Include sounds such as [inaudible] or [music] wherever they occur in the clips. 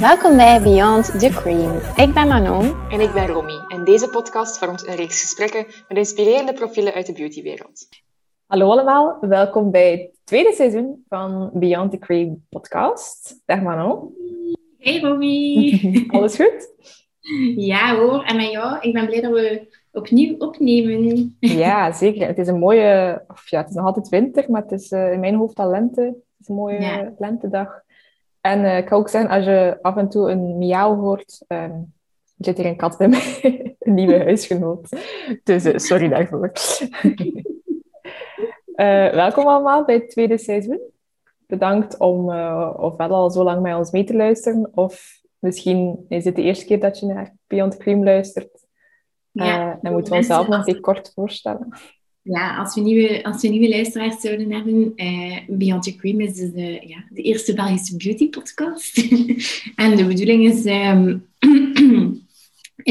Welkom bij Beyond the Cream. Ik ben Manon. En ik ben Romy. En deze podcast vormt een reeks gesprekken met inspirerende profielen uit de beautywereld. Hallo allemaal, welkom bij het tweede seizoen van Beyond the Cream podcast. Dag Manon. Hey Romy. [laughs] Alles goed? Ja hoor, en met jou. Ik ben blij dat we opnieuw opnemen. Ja, zeker. Het is een mooie... Of ja, het is nog altijd winter, maar het is uh, in mijn hoofd al lente. Het is een mooie ja. lentedag. En uh, ik kan ook zeggen, als je af en toe een miauw hoort, um, zit hier een kat bij mij, [laughs] een nieuwe huisgenoot. Dus uh, sorry daarvoor. uh, [laughs] welkom allemaal bij het tweede seizoen. Bedankt om ofwel al zo lang met ons mee te luisteren, of misschien is het de eerste keer dat je naar Beyond Cream luistert. Ja, dan moeten we onszelf nog even kort voorstellen. Ja, als we nieuwe, als we nieuwe luisteraars zouden hebben, uh, Beyond Cream is dus de, ja, de eerste Belgische beauty podcast. [laughs] en de bedoeling is, um, [clears throat]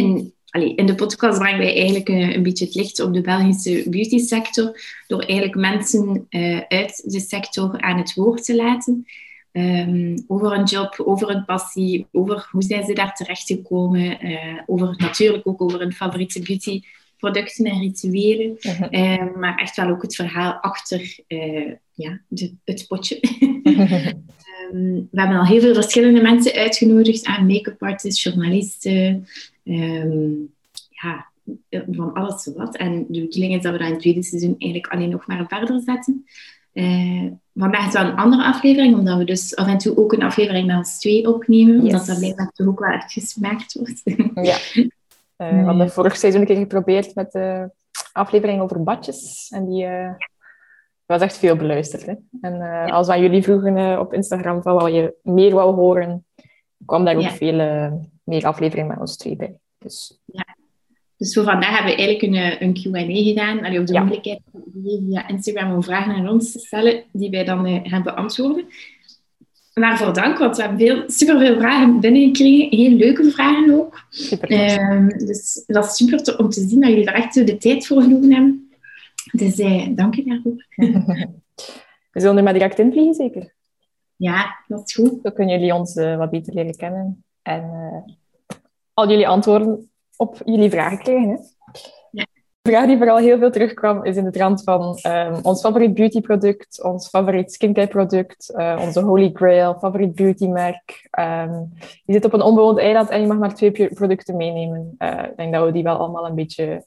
in, allee, in de podcast brengen wij eigenlijk een, beetje het licht op de Belgische beauty sector, door eigenlijk mensen uh, uit de sector aan het woord te laten. Um, over een job, over een passie, over hoe zijn ze daar terechtgekomen, uh, over natuurlijk ook over hun favoriete beauty producten en rituelen, uh -huh. uh, maar echt wel ook het verhaal achter uh, ja, de, het potje. um, [laughs] we hebben al heel veel verschillende mensen uitgenodigd aan make-up artists, journalisten, um, ja, van alles wat. En de bedoeling is dat we dat in het tweede seizoen eigenlijk alleen nog maar verder zetten. Vandaag is wel een andere aflevering, omdat we dus af en toe ook een aflevering met ons twee opnemen, yes. omdat dat blijkbaar toch ook wel echt gesmaakt wordt. ja. [laughs] Uh, we hadden vorig seizoen een keer geprobeerd met de aflevering over badjes. En die uh, was echt veel beluisterd. Hè? En ja. als we aan jullie vroegen op Instagram van wat je meer wou horen, kwam daar ook ja. veel meer afleveringen met ons twee bij. Dus, ja. dus voor vandaag hebben we eigenlijk een, een Q&A gedaan. Allee, op de ja. mogelijkheid via Instagram om vragen aan ons te stellen, die wij dan gaan beantwoorden. Waarvoor dank, want we hebben veel, superveel vragen binnengekregen. Heel leuke vragen ook. Um, dus dat is super te, om te zien dat jullie er echt de tijd voor genomen hebben. Dus eh, dank je daarvoor. [laughs] We zullen er maar direct in vliegen, zeker? Ja, dat is goed. Zo kunnen jullie ons uh, wat beter leren kennen. En uh, al jullie antwoorden op jullie vragen krijgen. Hè? Vraag die vooral heel veel terugkwam, is in de trant van um, ons favoriet beautyproduct, ons favoriet skincare product, uh, onze holy grail, favoriet beautymerk. Um, je zit op een onbewoond eiland en je mag maar twee producten meenemen. Uh, ik denk dat we die wel allemaal een beetje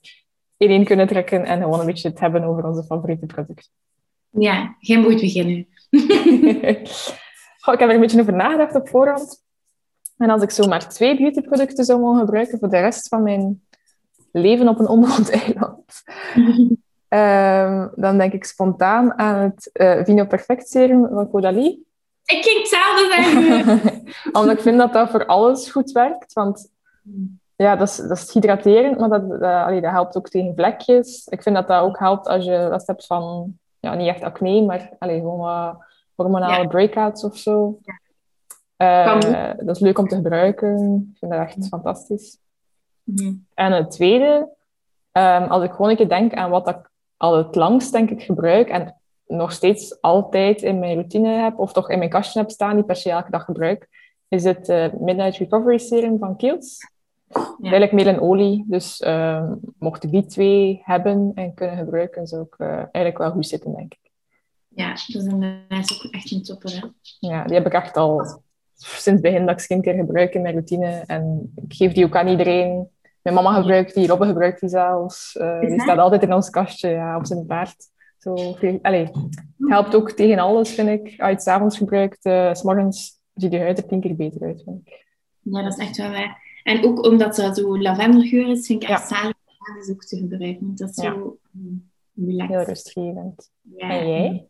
ineen kunnen trekken en gewoon een beetje het hebben over onze favoriete producten. Ja, jij moet beginnen. Goh, [laughs] ik heb er een beetje over nagedacht op voorhand. En als ik zo maar twee beautyproducten zou mogen gebruiken voor de rest van mijn leven op een onbewoond [laughs] eiland. um, dan denk ik spontaan aan het uh, Vino Perfect serum van Caudalie. Ik ging hetzelfde zeggen. [laughs] Omdat ik vind dat dat voor alles goed werkt. Want ja, dat is, dat is hydraterend, maar dat, dat, allee, dat helpt ook tegen vlekjes. Ik vind dat dat ook helpt als je last hebt van, ja, niet echt acne, maar allee, gewoon hormonale ja. breakouts of zo. Ja. Uh, dat is leuk om te gebruiken. Ik vind dat echt fantastisch. Mm-hmm. En het tweede, um, als ik gewoon een keer denk aan wat ik al het langst denk ik gebruik en nog steeds altijd in mijn routine heb, of toch in mijn kastje heb staan, die per se elke dag gebruik, is het uh, Midnight Recovery Serum van Kiehl's. Ja. Eigenlijk meer een olie, dus um, mocht ik die twee hebben en kunnen gebruiken, zou ik uh, eigenlijk wel goed zitten, denk ik. Ja, dat is, is ook echt een topper, hè? Ja, die heb ik echt al sinds het begin dat ik skincare gebruik in mijn routine. En ik geef die ook aan iedereen. Mijn mama gebruikt die, Robbe gebruikt die zelfs. Uh, die staat altijd in ons kastje ja, op zijn paard. Zo, allee, het helpt ook tegen alles, vind ik. Als je het s'avonds gebruikt, uh, s morgens ziet je huid er tien keer beter uit, vind ik. Ja, dat is echt wel waar. En ook omdat dat zo lavendelgeur is, vind ik echt ja. zalig om ook te gebruiken. Dat is zo ja. relaxed. Heel rustgevend. Ja. En jij?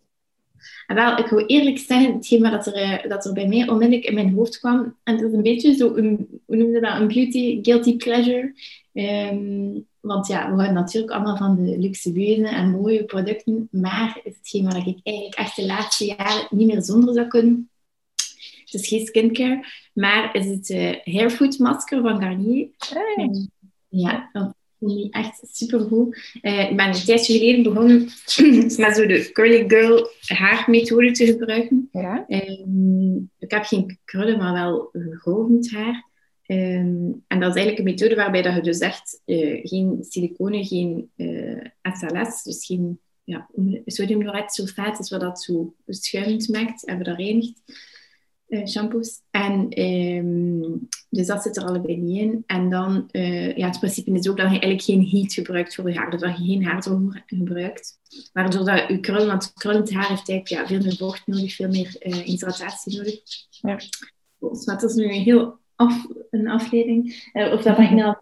En wel, ik wil eerlijk zeggen, hetgeen dat er, dat er bij mij onmiddellijk in mijn hoofd kwam, en dat is een beetje zo, een, hoe noemde dat, een beauty guilty pleasure. Um, want ja, we houden natuurlijk allemaal van de luxe en mooie producten, maar hetgeen waar ik eigenlijk echt de laatste jaren niet meer zonder zou kunnen, het is geen skincare, maar is het uh, hairfood masker van Garnier. Hey. Ja, die echt supergoed. Uh, ik ben een tijdje geleden begonnen [laughs] met zo de curly girl haarmethode te gebruiken. Ja? Ehm, ik heb geen krullen, maar wel gegolfd haar. Ehm, en dat is eigenlijk een methode waarbij dat je dus echt uh, geen siliconen, geen uh, SLS, dus geen ja, sulfaat is wat dat zo schuimend maakt, hebben we dat reinigt. Uh, shampoos. En um, dus dat zit er allebei niet in. En dan, uh, ja, het principe is ook dat je eigenlijk geen heat gebruikt voor je haar. Dus dat je geen haardroger gebruikt. Waardoor dat je krullen, want krullend haar heeft eigenlijk ja, veel meer vocht nodig, veel meer uh, hydratatie nodig. Ja. Dus dat is nu een heel af, een afleiding. of dat [laughs] nou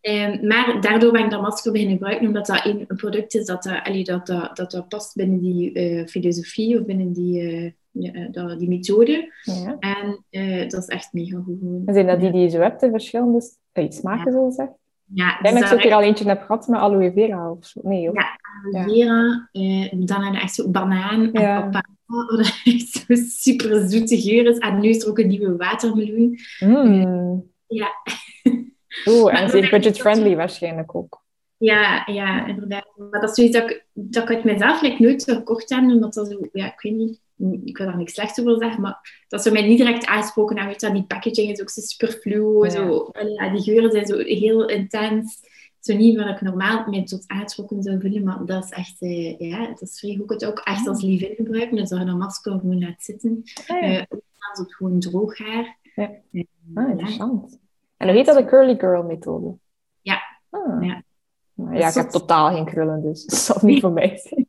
Um, maar daardoor ben ik dat masker beginnen gebruiken, omdat dat een, een product is dat, dat, allee, dat, dat, dat, dat past binnen die uh, filosofie of binnen die, uh, ja, dat, die methode. Ja. En uh, dat is echt mega goed. En zijn dat die die je zo hebt, de verschillende smaken, ja. zo zeg? Ja, ik denk dat ik er al eentje heb gehad met aloe vera of zo. Nee, hoor. Ja, aloe vera. Dan heb je echt zo banaan en. [laughs] Wat echt zo super zoete geur is. En nu is er ook een nieuwe watermeloen. Mm. Ja. [laughs] Oeh, en zeer budget-friendly waarschijnlijk ook. Ja, ja, inderdaad. Maar dat is zoiets dat ik, dat ik uit mezelf like, nooit zou gekocht heb, omdat dat zo, ja, ik weet niet, ik wil daar niks slechts over zeggen, maar dat ze mij niet direct aansproken hebben. Weet je, die packaging is ook zo superfluo, Ja. zo, ja, die geuren zijn zo heel intens. Zo niet waar ik normaal mij tot aangetrokken zou voelen, maar dat is echt, eh, ja, dat is vrij goed. Ik het ook echt als leave-in gebruiken, dus dat je dat masker gewoon laat zitten. Ah, ja. Eh, ook als het gewoon droog haar. Ja. Eh, Ah, ja. interessant. En hoe heet dat de curly girl methode? Ja. Ah. Ja. Nou ja, ik heb totaal geen krullen, dus dat zal niet voor mij zijn.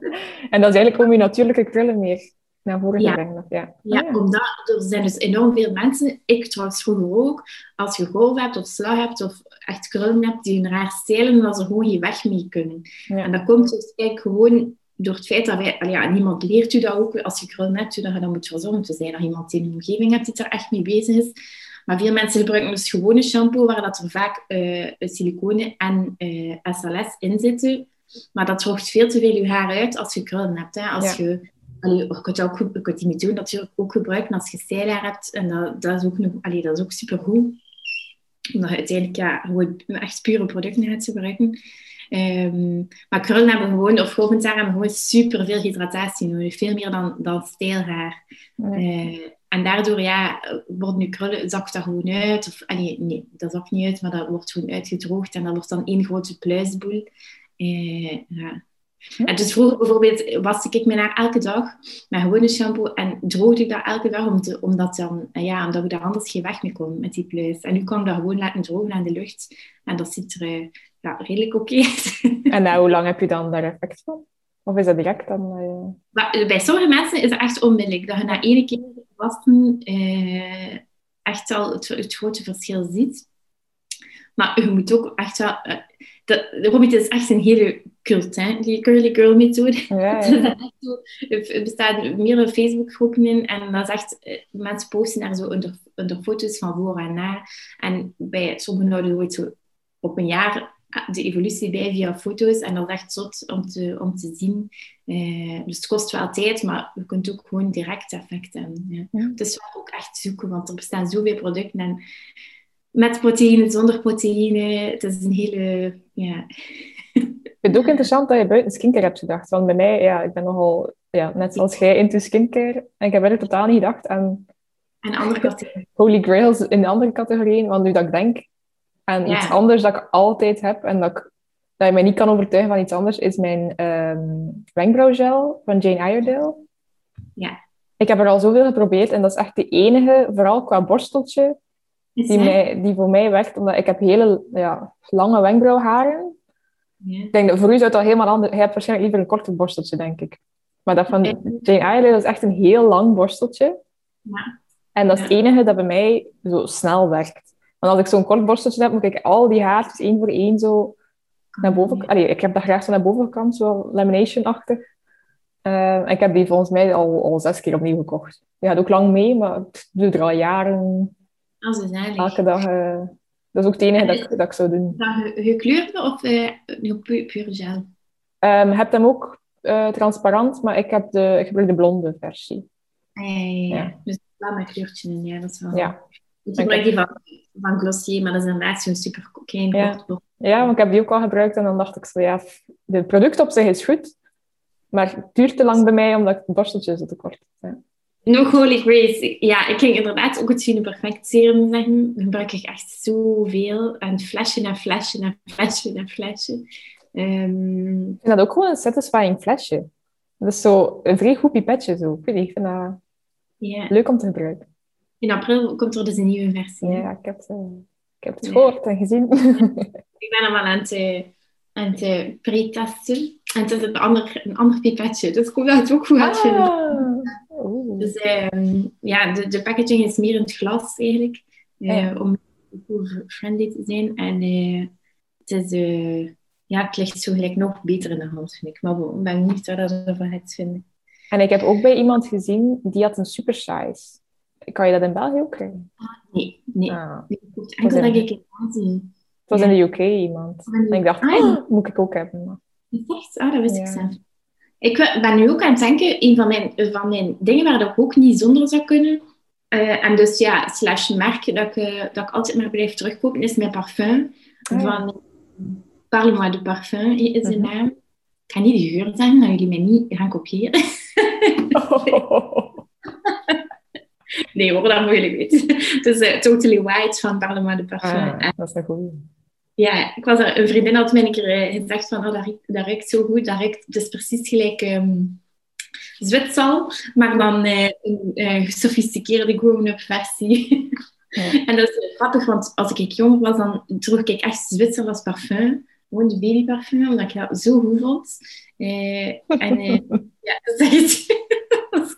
[laughs] en dat is eigenlijk om je natuurlijke krullen meer naar voren te brengen. Ja. Ja, Ah, ja. omdat er zijn dus enorm veel mensen, ik trouwens vroeger ook, als je golf hebt of slag hebt of echt krullen hebt die een raar stelen, dat ze gewoon geen weg mee kunnen. En dat komt dus eigenlijk gewoon door het feit dat wij, ja, niemand leert u dat ook, als je krullen hebt, dat je dat moet verzorgen. te zijn dat je iemand in je omgeving hebt die er echt mee bezig is. Maar veel mensen gebruiken dus gewone shampoo, waar dat er vaak eh siliconen en eh, SLS in zitten. Maar dat droogt veel te veel je haar uit als je krullen hebt. Hè. Als Ja. je, allee, je kunt ook, je kunt die methode natuurlijk ook gebruiken als je stijlhaar hebt. En dat, dat, is ook nog, allee, dat is ook supergoed. Omdat je uiteindelijk ja, gewoon echt pure producten gaat gebruiken. Ehm, maar krullen hebben gewoon, of golvend haar hebben gewoon super veel hydratatie nodig. Veel meer dan, dan stijlhaar. Ja. Eh, en daardoor ja, worden je krullen, zakt dat gewoon uit. Of, allee, nee, dat zakt niet uit, maar dat wordt gewoon uitgedroogd. En dat wordt dan één grote pluisboel. Eh, ja. En dus vroeger bijvoorbeeld waste ik mijn haar elke dag met gewone shampoo en droogde ik dat elke dag om te, omdat, dan, eh, ja, omdat ik daar anders geen weg mee kon met die pluis. En nu kan ik dat gewoon laten drogen aan de lucht. En dat ziet er eh, ja, redelijk oké uit. [laughs] En nou, hoe lang heb je dan daar effect van? Of is dat direct dan? bij sommige mensen is het echt onmiddellijk. Dat je na één keer eh, echt al het, het grote verschil ziet. Maar je moet ook echt wel... eh, dat, Robert is echt een hele cult, hè? Die curly girl methode. Ja, ja. [laughs] Er bestaan meerdere Facebookgroepen in en dat is echt, eh, mensen posten daar zo onder, onder foto's van voor en na. En bij sommigen houden we het zo op een jaar de evolutie bij via foto's en dat is echt zot om te, om te zien. Eh, dus het kost wel tijd, maar je kunt ook gewoon direct effect hebben. Ja. Ja. Het is wel ook echt zoeken, want er bestaan zoveel producten en met proteïne, zonder proteïne. Het is een hele, ja, Ik vind het ook interessant dat je buiten skincare hebt gedacht. Want bij mij, ja, ik ben nogal, ja, net zoals jij, into skincare. En ik heb er totaal niet gedacht aan en andere categorieën. [laughs] holy grails in de andere categorieën. Want nu dat ik denk Ja. iets anders dat ik altijd heb en dat, ik, dat je mij niet kan overtuigen van iets anders, is mijn ehm wenkbrauwgel van Jane Iredale. Ja. Ik heb er al zoveel geprobeerd en dat is echt de enige, vooral qua borsteltje, die, mij, die voor mij werkt. Omdat ik heb hele ja, lange wenkbrauwharen. Ja. Ik denk dat voor u zou dat helemaal anders... Jij hebt waarschijnlijk liever een korter borsteltje, denk ik. Maar dat van Jane Iredale is echt een heel lang borsteltje. Ja. En dat is het enige dat bij mij zo snel werkt. Want als ik zo'n kort borsteltje heb, moet ik al die haartjes één voor één zo naar boven... Allee, ik heb dat graag zo naar bovenkant, zo lamination-achtig. Eh, ik heb die volgens mij al, al zes keer opnieuw gekocht. Die gaat ook lang mee, maar ik doe er al jaren het eigenlijk. elke dag... eh, dat is ook het enige dat, ik- dat ik zou doen. Gekleurde of eh nu pu pure gel? Ehm heb hem ook eh, transparant, maar ik, heb de, ik gebruik de blonde versie. Ja. Ja. Dus wel met kleurtje in, ja, dat is wel. Ja. Ik gebruik die van, van Glossier, maar dat is inderdaad zo'n super klein Ja. Ja, want ik heb die ook al gebruikt en dan dacht ik zo, ja, de product op zich is goed, maar het duurt te lang bij mij omdat het borsteltje zo te kort. Ja. Nog Holy Grace. Ja, ik ging inderdaad ook het Fine Perfect serum zeggen. Dan gebruik ik echt zoveel. En flesje na flesje na flesje na flesje. Ehm, Ik vind dat ook gewoon een satisfying flesje. Dat is zo een vrij goed pipetje zo. Ik weet niet, ik vind dat leuk om te gebruiken. In april komt er dus een nieuwe versie. Ja, ik heb, het, ik heb het gehoord en gezien. [laughs] Ik ben hem al aan het, aan het pre-testen. En het is een ander, een ander pipetje. Dus ik hoop dat het ook goed gaat vinden. Ah. Dus ehm, ja, de, de packaging is meer in het glas eigenlijk. eh, Ja. Om friendly te zijn. En eh, het, is, eh, ja, het ligt zo gelijk nog beter in de hand, vind ik. Maar ik ben niet waar dat ze van het vinden. En ik heb ook bij iemand gezien, die had een super size. Kan je dat in België ook krijgen? Nee, nee. Ah. Enkel dat ik in Azië... Het was in de UK iemand. En ik dacht, Ah, oh, moet ik ook hebben. Maar... Echt? Ah, dat wist ik zelf. Ik ben nu ook aan het denken, een van mijn, van mijn dingen waar ik ook niet zonder zou kunnen, eh, en dus ja, slash merk dat ik, eh, dat ik altijd maar blijf terugkopen, is mijn parfum. Ja. Van Parle-moi de parfum is de Mhm. naam. Ik ga niet de geur zeggen, dat jullie mij niet gaan kopiëren. [laughs] Nee hoor, dat jullie weten. [laughs] Het is eh, Totally White van Parle-moi de parfum. Ah, En dat is een goeie. ja, ik was er, een vriendin had mij een keer eh, gezegd van, oh, dat, ruikt, dat ruikt zo goed. Dat ruikt, het is precies gelijk Zwitsal, maar dan eh, een gesofisticeerde grown-up versie. [laughs] Ja. en dat is grappig, want als ik jonger was, dan droeg ik echt Zwitser als parfum. Gewoon de babyparfum, omdat ik dat zo goed vond. Eh, en eh, [laughs] ja, dat is echt...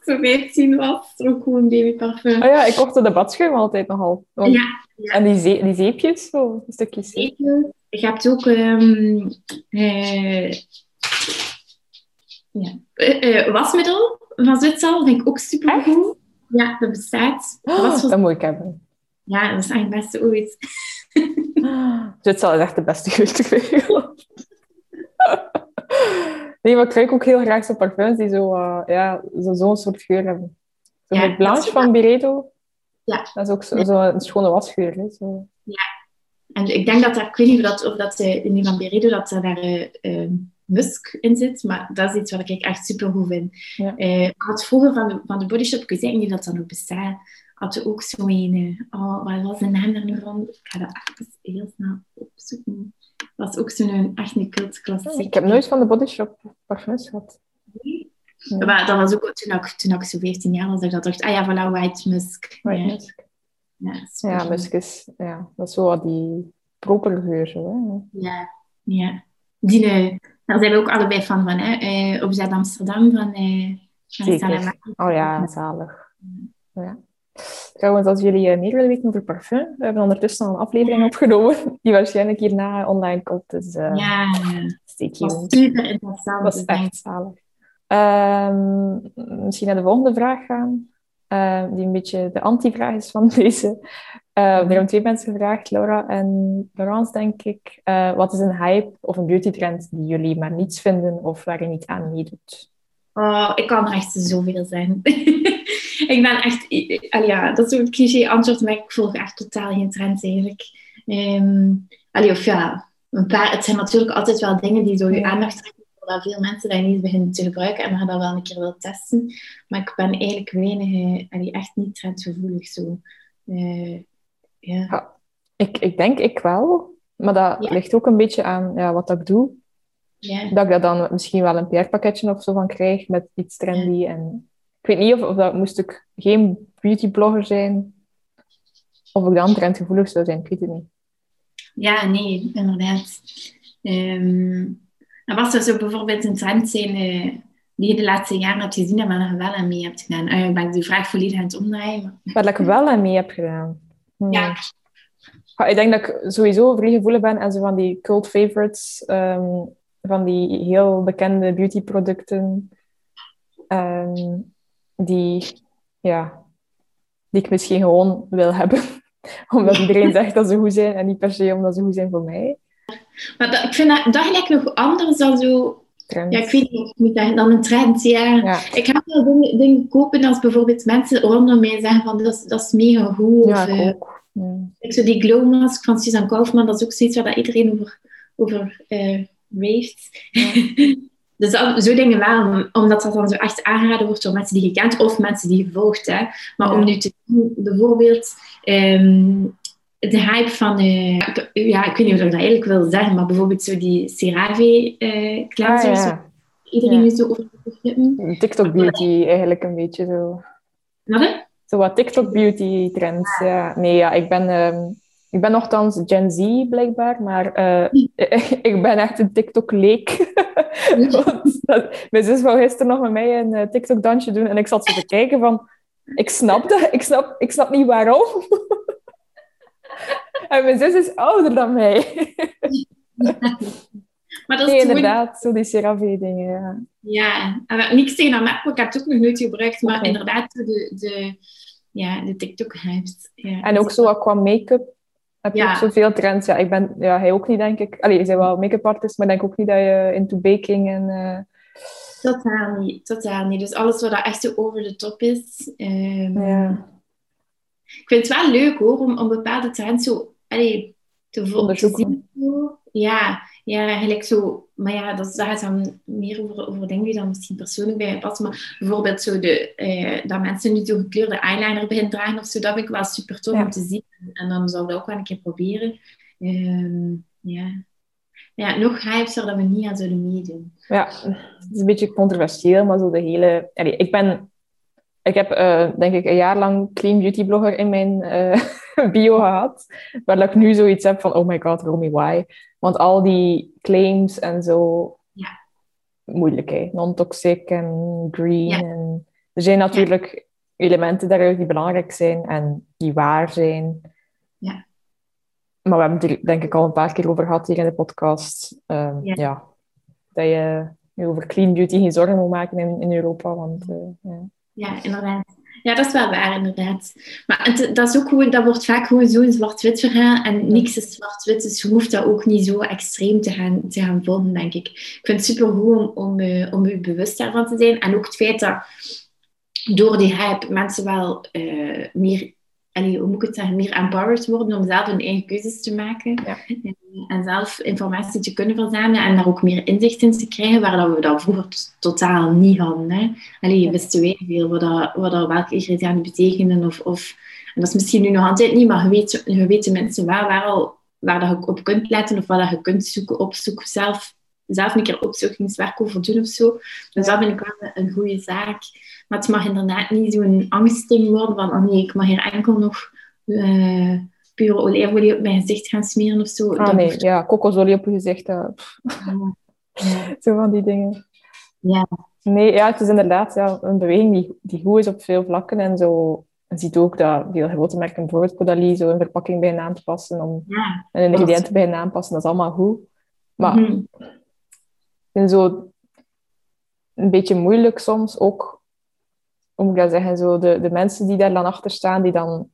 zo 15 was, ik gewoon babyparfum. Oh ja, ik kocht de badschuim altijd nogal. Want- Ja, ja. En die, zee- die zeepjes, zo, een stukje zeep. zeker. Je hebt ook ehm, eh, ja. Eh, eh, wasmiddel van Zwitserland, vind ik ook super goed. Ja, dat bestaat. Dat was voor- dat moet ik hebben. Ja, dat is eigenlijk het beste ooit. [laughs] Zwitserland is echt de beste geur ter wereld. Nee, maar ik ruik ook heel graag zo'n parfums die zo, eh, ja, zo, zo'n soort geur hebben. Zo Ja, met Blanche van Biredo. Ja. Dat is ook zo, zo een schone wasgeur. Hè, zo. En ik denk dat daar, ik weet niet of dat, of dat eh, in die van Beredo, dat er daar eh, musk in zit, maar dat is iets wat ik echt super goed vind. Ja. Ik had vroeger van de, van de Body Shop, ik weet niet of dat dan nog bestaat, had je ook zo een, eh, oh, wat was de naam daar nu van? Ik ga dat even heel snel opzoeken. Dat was ook zo'n echt een cult klassiek. Ik heb nooit van de Body Shop parfums gehad. Nee. Maar dat was ook toen ik, toen ik zo 15 jaar was, dat ik dat dacht, ah ja, voilà, white musk. White ja, musk. ja, Ja, musk is, ja, dat is zo wat die proper geur. Zo, hè. Ja, ja. Die, eh, daar zijn we ook allebei van van, hè. Eh, op Zuid Amsterdam van, eh Zeker. Salama. Oh ja, zalig. Ja. Trouwens, als jullie eh, meer willen weten over parfum, we hebben ondertussen al een aflevering opgenomen, [laughs] die waarschijnlijk hierna online komt. Dus eh Ja, stay dat was super interessant. Dat is Dus echt zalig. Ehm, misschien naar de volgende vraag gaan, eh, die een beetje de anti-vraag is van [laughs] deze. Eh, er hebben twee mensen gevraagd, Laura en Laurence, denk ik. Wat is een hype of een beautytrend die jullie maar niets vinden of waar je niet aan meedoet? Oh, ik kan er echt zoveel zijn. [laughs] ik ben echt... allee, ja, dat is zo'n cliché antwoord, maar ik volg echt totaal geen trends eigenlijk. Ehm allee, of ja, een paar, het zijn natuurlijk altijd wel dingen die zo je aandacht trekken, dat veel mensen dat niet beginnen te gebruiken en maar dat wel een keer wil testen. Maar ik ben eigenlijk weinig, eh, allee, echt niet trendgevoelig zo. Eh, ja. Ik, ik denk ik wel, maar dat Ja. ligt ook een beetje aan ja, wat ik doe. Ja. Dat ik daar dan misschien wel een PR-pakketje of zo van krijg met iets trendy. En ik weet niet of, of dat moest ik geen beautyblogger zijn, of ik dan trendgevoelig zou zijn. Ik weet het niet. Ja, nee, inderdaad. Ehm en was er zo bijvoorbeeld een trend zijn eh, die je de laatste jaren hebt gezien en waar je wel aan mee hebt gedaan? Uh, ik ben de vraag volledig aan het omdraaien. Waar ik wel aan mee heb gedaan. Hmm. Ja. Ja, Ik denk dat ik sowieso vrij gevoelig ben en zo van die cult favorites, ehm, van die heel bekende beautyproducten, ehm, die, ja, die ik misschien gewoon wil hebben. [laughs] omdat iedereen [laughs] zegt dat ze goed zijn en niet per se omdat ze goed zijn voor mij. Maar dat, ik vind dat, dat gelijk nog anders dan zo... Trends. Ja, ik weet niet of ik moet zeggen, dan een trend, ja. Ja. Ik ga wel dingen, dingen kopen als bijvoorbeeld mensen rondom mij zeggen van dat is, dat is mega goed. Ja, of, ik eh, ook. Ja. ik zo die glow mask van Suzanne Kaufman, dat is ook zoiets waar dat iedereen over, over uh. [laughs] dus dat, zo dingen wel, omdat dat dan zo echt aangeraden wordt door mensen die je kent of mensen die je volgt. Hè. Maar om nu te zien, bijvoorbeeld... Um, de hype van, uh, ja, ik weet niet of ik dat eigenlijk wil zeggen, maar bijvoorbeeld zo die CeraVe uh, cleansers. Ah, ja. Iedereen is zo over TikTok beauty eigenlijk een beetje zo. Wat? Zo wat TikTok beauty trends. Ja. Nee, ja, ik ben, um, ik ben nogthans Gen Z blijkbaar, maar uh, [laughs] ik ben echt een TikTok-leek. [laughs] mijn zus wou gisteren nog met mij een TikTok-dansje doen en ik zat zo te kijken van, ik snap dat, ik snap, ik snap niet waarom. [laughs] en mijn zus is ouder dan mij. Maar dat is nee, inderdaad, zo die CeraVe-dingen, ja. Ja, en niks tegen dat merk, ik heb het ook nog nooit gebruikt, maar inderdaad, de, de, ja, de TikTok-hypes. Ja. En ook zo wat qua make-up heb je ja. ook zoveel trends. Ja, ik ben, ja, hij ook niet, denk ik. Allee, je bent wel make-up artist, maar denk ook niet dat je into baking en... Uh... Totaal niet, totaal niet. Dus alles wat echt zo over de top is. Um... ja. Ik vind het wel leuk hoor, om, om bepaalde trends zo allee, te volgen. Ja, ja, gelijk zo. Maar ja, dat, dat gaat dan meer over, over dingen die dan misschien persoonlijk bij je passen. Maar bijvoorbeeld zo de, eh, dat mensen nu zo gekleurde eyeliner beginnen dragen of zo, dat vind ik wel super tof om te zien. En dan zou ik dat ook wel een keer proberen. Uh, ja. Ja, nog hype zouden we niet aan zouden meedoen. Ja, het is een beetje controversieel, maar zo de hele... Allee, ik ben... Ik heb, uh, denk ik, een jaar lang clean beauty blogger in mijn uh, [laughs] bio gehad. Waar ik nu zoiets heb van, oh my god, Romy, why? Want al die claims en zo, ja. moeilijk hè. Non-toxic en green. En, er zijn natuurlijk elementen daaruit die belangrijk zijn en die waar zijn. Ja. Maar we hebben het er denk ik al een paar keer over gehad hier in de podcast. Um, ja. Dat je je over clean beauty geen zorgen moet maken in, in Europa. Want, uh, ja. ja, inderdaad. Ja, dat is wel waar, inderdaad. Maar het, dat, is ook gewoon, dat wordt vaak gewoon zo'n zwart-wit verhaal. En niks is zwart-wit, dus je hoeft dat ook niet zo extreem te gaan, te gaan volgen, denk ik. Ik vind het super goed om, om, uh, om je bewust daarvan te zijn. En ook het feit dat door die hype mensen wel uh, meer allee, hoe moet ik het zeggen, meer empowered worden om zelf hun eigen keuzes te maken. Ja. En zelf informatie te kunnen verzamelen en daar ook meer inzicht in te krijgen, waar dat we dat vroeger totaal niet hadden. Hè. Allee, wisten wij veel wat, dat, wat dat, welke ingrediënten betekenen. Of, of, en dat is misschien nu nog altijd niet, maar je weet, je weet de mensen wel waar, al, waar dat je op kunt letten of waar dat je kunt zoeken, opzoeken, zelf, zelf een keer opzoekingswerk over doen of zo. Dus dat vind ik wel een goede zaak. Maar het mag inderdaad niet zo'n angstding worden van, oh nee, ik mag hier enkel nog uh, pure olijfolie op mijn gezicht gaan smeren of zo. Ah nee, ja, kokosolie op je gezicht. Uh, [laughs] zo van die dingen. Ja. Nee, ja, het is inderdaad ja, een beweging die, die goed is op veel vlakken en zo. Je ziet ook dat veel grote merken, bijvoorbeeld Caudalie, zo een verpakking bij een naam te passen, om ja, een ingrediënt bij een naam te passen, dat is allemaal goed. Maar mm -hmm. Vind zo een beetje moeilijk soms ook hoe moet ik dat zeggen, zo de, de mensen die daar dan achter staan, die dan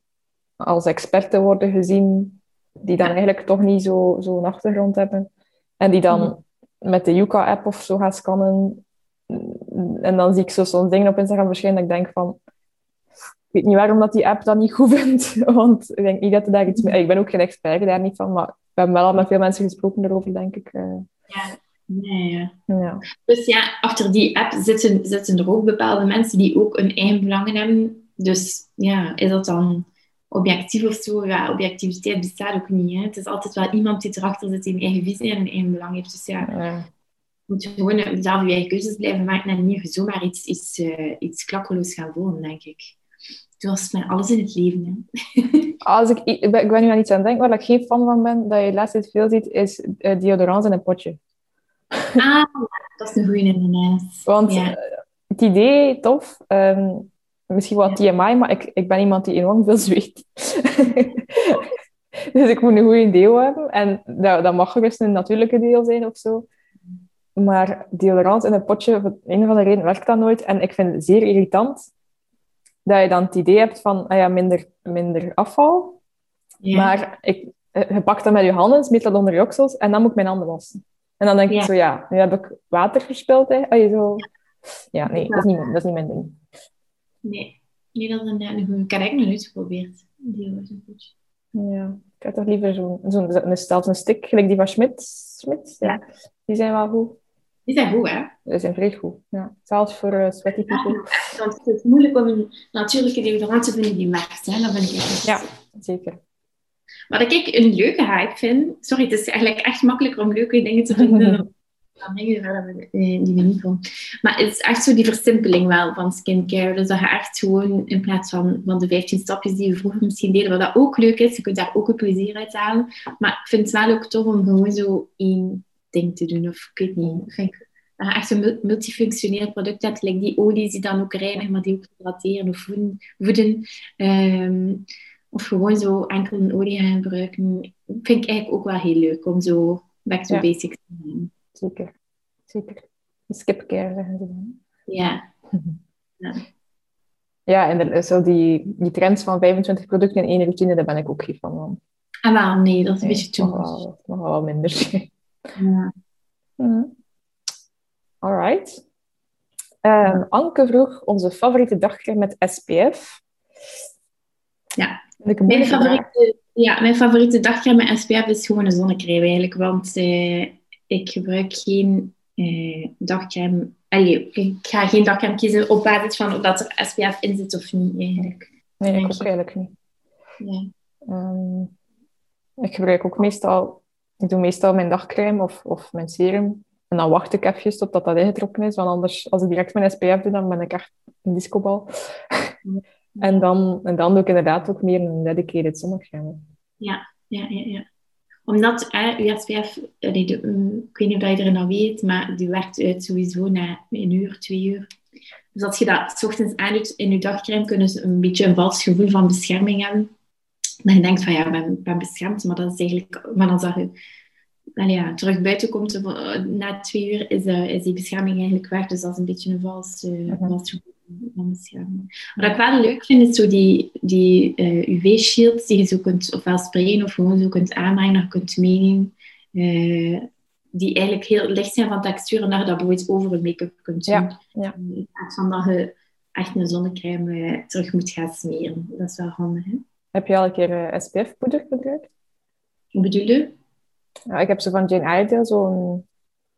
als experten worden gezien, die dan eigenlijk toch niet zo'n zo achtergrond hebben. En die dan met de Yuka-app of zo gaan scannen. En dan zie ik zo soms dingen op Instagram verschijnen dat ik denk van... Ik weet niet waarom dat die app dat niet goed vindt. [laughs] Want ik denk niet dat er daar iets mee... Ik ben ook geen expert daar niet van, maar we hebben wel al met veel mensen gesproken erover, denk ik. Eh. Ja, Nee, ja. Dus ja, achter die app zitten, zitten er ook bepaalde mensen die ook een eigen belangen hebben. Dus ja, is dat dan objectief of zo? Ja, objectiviteit bestaat ook niet. Hè. Het is altijd wel iemand die erachter zit die een eigen visie en een eigen belang heeft. Dus ja, ja. moet je gewoon zelf je eigen keuzes blijven maken en niet zomaar iets, iets, uh, iets klakkeloos gaan volgen, denk ik. Zoals met alles in het leven. Hè. [laughs] Als ik, ik, ben, ik ben nu aan iets aan het denken waar ik geen fan van ben, dat je de laatste tijd veel ziet, is uh, deodorant in een potje. Ah, dat is een goede inderdaad. Want ja. Eh, het idee, tof. Um, misschien wat TMI, maar ik, ik ben iemand die enorm veel zweet. [laughs] dus ik moet een goede deel hebben. En dat, dat mag gerust een natuurlijke deel zijn of zo. Maar deodorant in een potje, voor een of andere reden werkt dat nooit. En ik vind het zeer irritant dat je dan het idee hebt van ah ja, minder, minder afval. Ja. Maar ik, eh, je pakt dat met je handen, smeet dat onder je oksels en dan moet ik mijn handen wassen. En dan denk ik zo, ja, nu heb ik water verspild. Hè. zo... Ja, nee, dat is, niet, dat is niet mijn ding. Nee, nee dat is een, een goede. Ik heb eigenlijk nog nooit geprobeerd. Ja, ik heb toch liever zo'n zo'n een, stel een stick, gelijk die van Schmidt. Schmidt, ja. Die zijn wel goed. Die zijn goed, hè? Die zijn vrij goed, ja. Zelfs voor uh, sweaty people. Want het is moeilijk om een natuurlijke deodorant te vinden die werkt, hè? Dat vind ik echt. Ja, zeker. Wat ik een leuke hype vind... Sorry, het is eigenlijk echt makkelijker om leuke dingen te vinden [laughs] dan dingen eh, die we niet vonden. Maar het is echt zo die versimpeling wel van skincare. Dus dat je echt gewoon in plaats van, van de 15 stapjes die we vroeger misschien deden, wat dat ook leuk is, je kunt daar ook een plezier uit halen. Maar ik vind het wel ook tof om gewoon zo één ding te doen. Of ik weet niet. Ik dat je echt een multifunctioneel product hebt, like die olies die dan ook reinigen, maar die ook hydrateren of voeden. voeden. Ehm, of gewoon zo enkel een olie gaan gebruiken. Vind ik eigenlijk ook wel heel leuk om zo back to Ja. basics te doen. Zeker. Zeker. Skipcare zeggen ze dan. Ja. [laughs] Ja, en zo die, die trends van 25 producten in één routine, daar ben ik ook geen van. van. En wel, nee, dat is een Nee, beetje too much. nog wel minder. Ja. [laughs] Mhm. Alright. Ehm, Anke vroeg onze favoriete dagcrème met SPF. Ja. Mijn favoriete, ja, mijn favoriete dagcrème met SPF is gewoon een zonnecrème eigenlijk. Want eh, ik gebruik geen eh, dagcrème... Allee, ik ga geen dagcrème kiezen op basis van of dat er SPF in zit of niet eigenlijk. Nee, ik ook eigenlijk niet. Ja. Ehm, ik gebruik ook meestal... Ik doe meestal mijn dagcrème of, of mijn serum. En dan wacht ik even totdat dat ingetrokken is. Want anders, als ik direct mijn SPF doe, dan ben ik echt een discobal. En, dan, en dan doe ik inderdaad ook meer een dedicated zonnecrème. Ja, ja, ja, ja. Omdat eh, uw SPF, allee, de, eh, ik weet niet of je er nou weet, maar die werkt uit sowieso na een uur, twee uur. Dus als je dat 's ochtends aandoet in je dagcrème, kunnen ze een beetje een vals gevoel van bescherming hebben. Dat je denkt van ja, ik ben, ben beschermd, maar dat is eigenlijk... Maar dan zag je ja, terug buiten komt, eh, na twee uur is, eh, is die bescherming eigenlijk weg. Dus dat is een beetje een vals, eh, Mhm. vals gevoel van bescherming. Wat ik wel leuk vind, is zo die, die eh, UV-shields die je zo kunt ofwel sprayen of gewoon zo kunt aanbrengen, dat je kunt meenemen. eh, die eigenlijk heel licht zijn van textuur en dat je dat bijvoorbeeld over een make-up kunt doen. Ja, ja. In plaats van dat je echt een zonnecrème eh, terug moet gaan smeren. Dat is wel handig, hè? Heb je al een keer SPF-poeder gebruikt? Hoe bedoel je? Ja, ik heb zo van Jane Iredale zo'n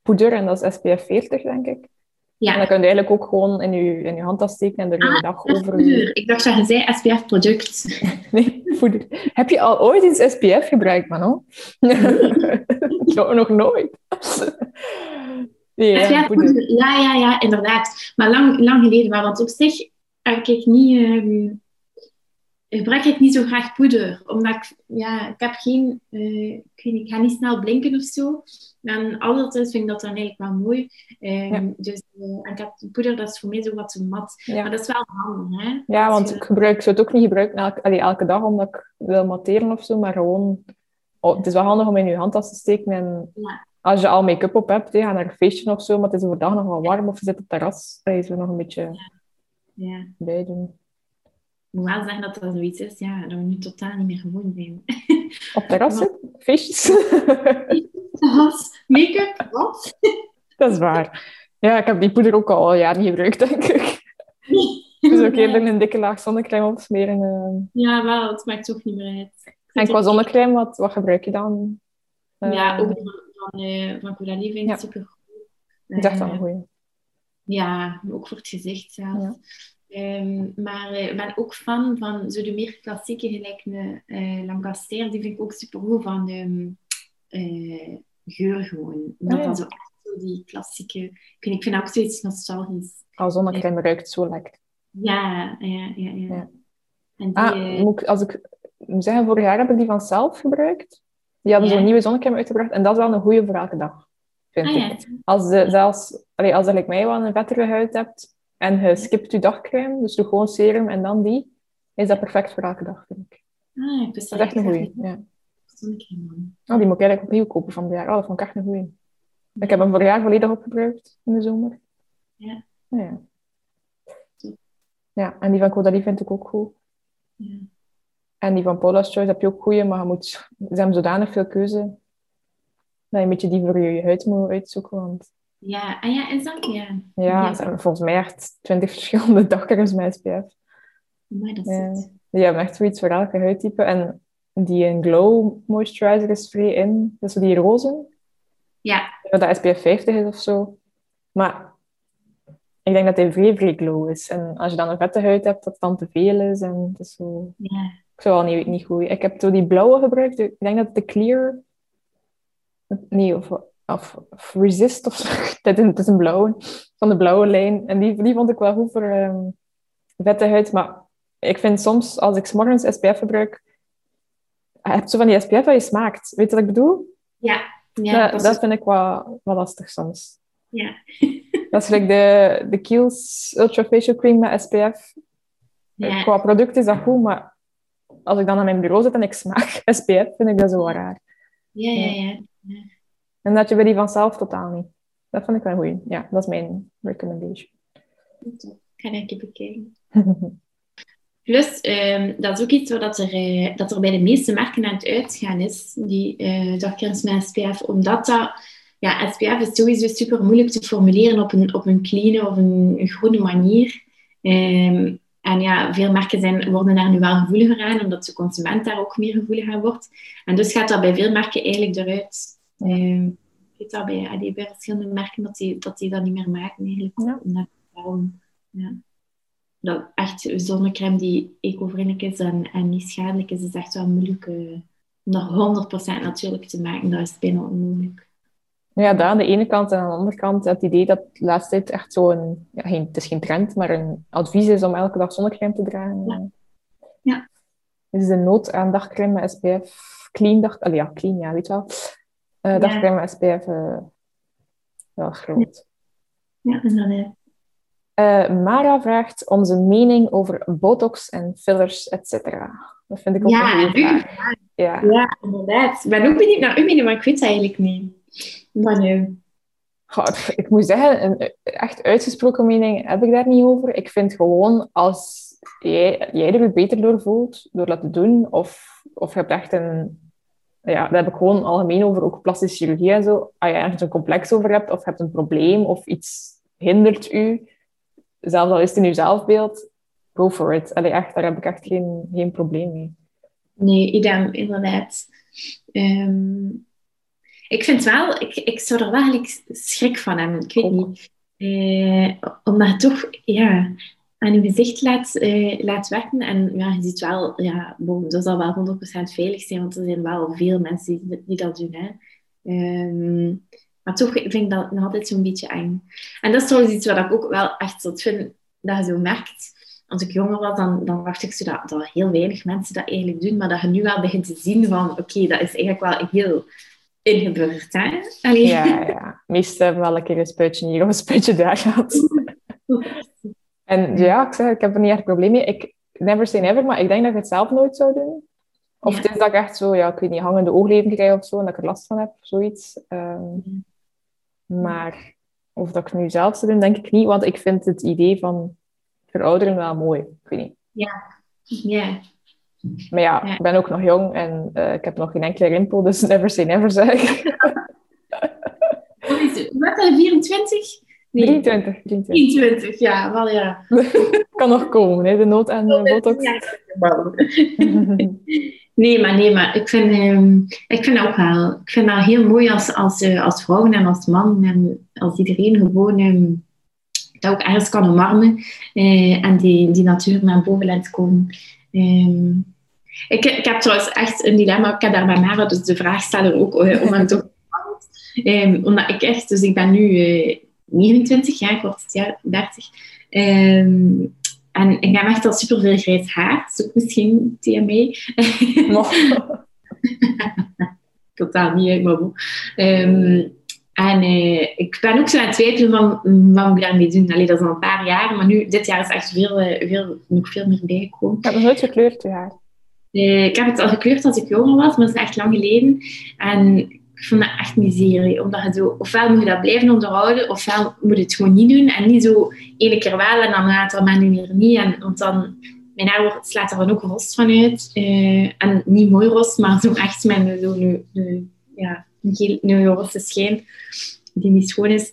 poeder en dat is SPF 40, denk ik. En Ja, dan kun je eigenlijk ook gewoon in je, in je handtas steken en er de Ah, dag over... Ik dacht dat je zei SPF-product. [laughs] Nee. Heb je al ooit eens SPF gebruikt, Manon? [laughs] no, nog nooit. Nee. Ja, ja, ja, inderdaad. Maar lang, lang geleden. Maar want op zich heb ik niet... ehm, gebruik ik niet zo graag poeder. Omdat ik... Ja, ik heb geen... eh, ik, weet ik ga niet snel blinken of zo. En altijd vind ik dat dan eigenlijk wel mooi. Ja. Dus eh, ik heb poeder, dat is voor mij zo wat te mat. Ja. Maar dat is wel handig, hè? Ja, Als want ik gebruik, ik zou het ook niet gebruiken elke, allee, elke dag omdat ik wil matteren of zo, maar gewoon... Oh, het is wel handig om in je handtas te steken en Ja. als je al make-up op hebt, ga naar een feestje of zo, maar het is overdag nog wel warm of je zit op het terras, dan je zo nog een beetje Ja. bij doen. Ik moet wel zeggen dat dat zoiets is, ja, dat we nu totaal niet meer gewoon zijn. [laughs] Op het [laughs] [laughs] terras Ja. zitten? Feestjes? Make-up, wat? Dat is waar. Ja, ik heb die poeder ook al jaren niet gebruikt, denk ik. Dus ook eerder een dikke laag zonnecrème opsmeren. eh. Ja, wel, het maakt toch niet meer uit. En qua zonnecrème, wat, wat gebruik je dan? Eh, Ja, ook van, van, eh, van Coralie vind ik Ja. super goed. Dat is echt wel een goeie. Ja, ook voor het gezicht zelf. Ja. Ehm, maar eh, ik ben ook fan van zo de meer klassieke, gelijk een eh Lancaster, die vind ik ook super goed van eh, geur gewoon. Ja. zo echt zo die klassieke... Ik, niet, ik vind dat ook zoiets nostalgisch. Oh, zonnecrème ruikt zo lekker. Ja, ja, ja. ja. Ja. En die, Ah, eh, moet ik, als ik moet zeggen, vorig jaar heb ik die van zelf gebruikt. Die hadden zo'n nieuwe zonnecrème uitgebracht. En dat is wel een goeie voor elke dag, vind ah, ik. ja. Als de, zelfs, allee, als like mij wel een vettere huid hebt en je skipt je dagcrème, dus doe gewoon serum en dan die, is dat perfect voor elke dag, vind ik. Ah, ik Dat is echt een goeie. Ja. Oh, die moet ik eigenlijk opnieuw kopen van het jaar. Oh, dat vond ik echt een goeie. Ik heb hem vorig jaar volledig opgebruikt in de zomer. Ja. Ja, ja en die van Caudalie vind ik ook goed. Ja. En die van Paula's Choice heb je ook goeie, maar je moet, ze hebben zodanig veel keuze dat je een beetje die voor je huid moet uitzoeken. Want Ja, ah ja, is dat? Ja. ja, volgens mij echt twintig [laughs] verschillende dagcremes met SPF. Maar dat is Ja. het. Die hebben echt zoiets voor elke huidtype. En die een Glow Moisturizer is vrij in. Dat zo die rozen. Ja, Dat SPF 50 is of zo. Maar ik denk dat hij vrij, vrij glow is. En als je dan een vette huid hebt, dat het dan te veel is. En het is zo... ja. Ik zou wel niet, niet goed. Ik heb zo die blauwe gebruikt. Ik denk dat het de Clear... Nee, of, of, of Resist of zo. [laughs] Het is, een blauwe. Van de blauwe lijn. En die, die vond ik wel goed voor ehm, vette huid. Maar ik vind soms, als ik 's morgens SPF gebruik... Je hebt zo van die SPF dat je smaakt. Weet je wat ik bedoel? Ja, ja, dat dat vind ik wel, wel lastig soms. ja. [laughs] Dat is like de, de Kiehl's Ultra Facial Cream met SPF. Ja. Qua product is dat goed, maar als ik dan aan mijn bureau zit en ik smaak [laughs] SPF, vind ik dat zo raar. Ja, ja, ja. En dat je bij die vanzelf totaal niet. Dat vind ik wel goed. Ja, dat is mijn recommendation. Ik ga keer bekijken. [laughs] Plus, ehm, dat is ook iets wat er, eh, dat er bij de meeste merken aan het uitgaan is, die uh, met SPF. Omdat dat, ja, SPF is sowieso super moeilijk te formuleren op een, op een clean of een, een groene manier. Ehm, en ja, veel merken zijn, worden daar nu wel gevoeliger aan, omdat de consument daar ook meer gevoelig aan wordt. En dus gaat dat bij veel merken eigenlijk eruit. Ehm, ik weet dat bij, allee, bij verschillende merken dat die, dat die dat niet meer maken eigenlijk. Ja. Daarom, ja dat echt zonnecrème die eco-vriendelijk is en, en niet schadelijk is, is echt wel moeilijk eh, om dat 100% natuurlijk te maken. Dat is bijna onmogelijk. Ja, dat aan de ene kant. En aan de andere kant het idee dat de laatste tijd echt zo'n... Ja, geen, het is geen trend, maar een advies is om elke dag zonnecrème te dragen. Ja. Ja. Is de nood aan dagcrème SPF. Clean dag... Allee, ja, clean, ja, weet je wel. Eh Ja. dagcrème met SPF eh, wel groot. Ja, inderdaad. Eh, Mara vraagt onze mening over botox en fillers, etc. Dat vind ik ook Ja, een goede. Ja. Ja, inderdaad. Ik ben ook benieuwd naar uw mening, maar ik weet het eigenlijk niet. Maar nu... Pff, ik moet zeggen, een echt uitgesproken mening heb ik daar niet over. Ik vind gewoon, als jij, jij er beter door voelt, door dat te doen, of, of je hebt echt een... Ja, daar heb ik gewoon algemeen over, ook plastische chirurgie en zo. Als je ergens een complex over hebt, of hebt een probleem, of iets hindert u, zelfs al is het in je zelfbeeld, go for it. Allee, echt, daar heb ik echt geen, geen probleem mee. Nee, idem, inderdaad. Ehm, ik vind wel, ik, ik zou er wel eigenlijk schrik van hebben. Ik weet Ook. niet. Eh, omdat toch ja, aan je gezicht laat, eh, laat werken. En ja, je ziet wel, ja, dat zal wel 100% veilig zijn, want er zijn wel veel mensen die, die dat doen. Hè. Ehm, maar toch vind ik dat nog altijd zo'n beetje eng. En dat is trouwens iets wat ik ook wel echt zot vind, dat je zo merkt. Als ik jonger was, dan, dan dacht ik zo dat, dat heel weinig mensen dat eigenlijk doen. Maar dat je nu wel begint te zien van, oké, dat is eigenlijk wel heel ingeburgerd. Hè? Allee. Ja, ja. Meestal wel een keer een spuitje hier of een spuitje daar gehad. [laughs] En ja, ik zeg, ik heb er niet echt probleem mee. Ik, never say never, maar ik denk dat ik het zelf nooit zou doen. Of Ja. het is dat ik echt zo, ja, ik weet niet, hangende oogleden krijg of zo, en dat ik er last van heb, zoiets. Ehm, maar of dat ik het nu zelf zou doen, denk ik niet, want ik vind het idee van verouderen wel mooi. Ik weet niet. Ja, Maar ja, Ja. ik ben ook nog jong en eh, ik heb nog geen enkele rimpel, dus [laughs] never say never, zeg ik. [laughs] Wat is het? Wat is het, 24? Nee, 23, 23. 23, ja, wel ja. [laughs] kan nog komen, hè, de nood aan de botox. Ja, [laughs] Nee, maar nee, maar ik vind, ehm, ik vind ook wel. Ik vind dat heel mooi als, als, eh, als vrouwen en als man en als iedereen gewoon ehm, dat ook ergens kan omarmen eh, en die, die natuur naar boven laat komen. Ehm, ik, ik heb trouwens echt een dilemma. Ik heb daar bij Mara dus de vraag stellen ook eh, om hem te [laughs] Ehm Omdat ik echt, dus ik ben nu eh 29 jaar, ik word het jaar 30. Ehm, en ik heb echt al super veel grijs haar. Ook misschien TMA. Nog. Totaal niet uit, maar bon. Ehm, en eh, ik ben ook zo aan het twijfelen van wat moet ik daarmee doen. Allee, dat is al een paar jaar, maar nu, dit jaar is echt veel, eh, veel, nog veel meer bijgekomen. Ik heb nog nooit gekleurd, je haar. Eh, ik heb het al gekleurd als ik jonger was, maar dat is echt lang geleden. En ik vond dat echt miserie. Omdat je zo, ofwel moet je dat blijven onderhouden, ofwel moet je het gewoon niet doen. En niet zo ene keer wel en dan later maar nu weer niet. En, want dan, mijn haar slaat er dan ook rost van uit. Eh, en niet mooi rost, maar zo echt met zo nu, ja, een een rosse schijn die niet schoon is.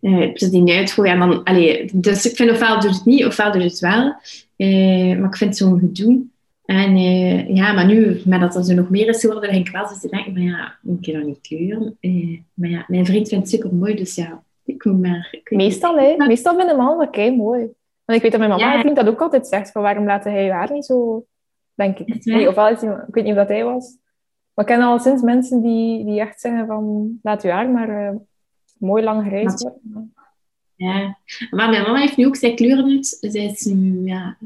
Eh, dus die uitgooien. En dan, allee, dus ik vind ofwel doe het niet, ofwel doe het wel. Eh, maar ik vind zo'n gedoe En uh, ja, maar nu, met dat er zo nog meer is geworden, denk ik wel te denken, maar ja, ik kan dat niet kleuren. Uh, maar ja, mijn vriend vindt het super mooi, dus ja, ik moet maar... Ik meestal, hè. Meestal vinden mannen dat kei mooi. Want ik weet dat mijn mama ja. vriend dat ook altijd zegt, van waarom laat hij je haar niet zo, denk ik. Nee, ofwel is hij, ik weet niet of dat hij was. Maar ik ken al sinds mensen die, die echt zeggen van, laat je haar maar uh, mooi lang grijs worden. Ja, maar mijn mama heeft nu ook, zij kleuren het. Zij is ja,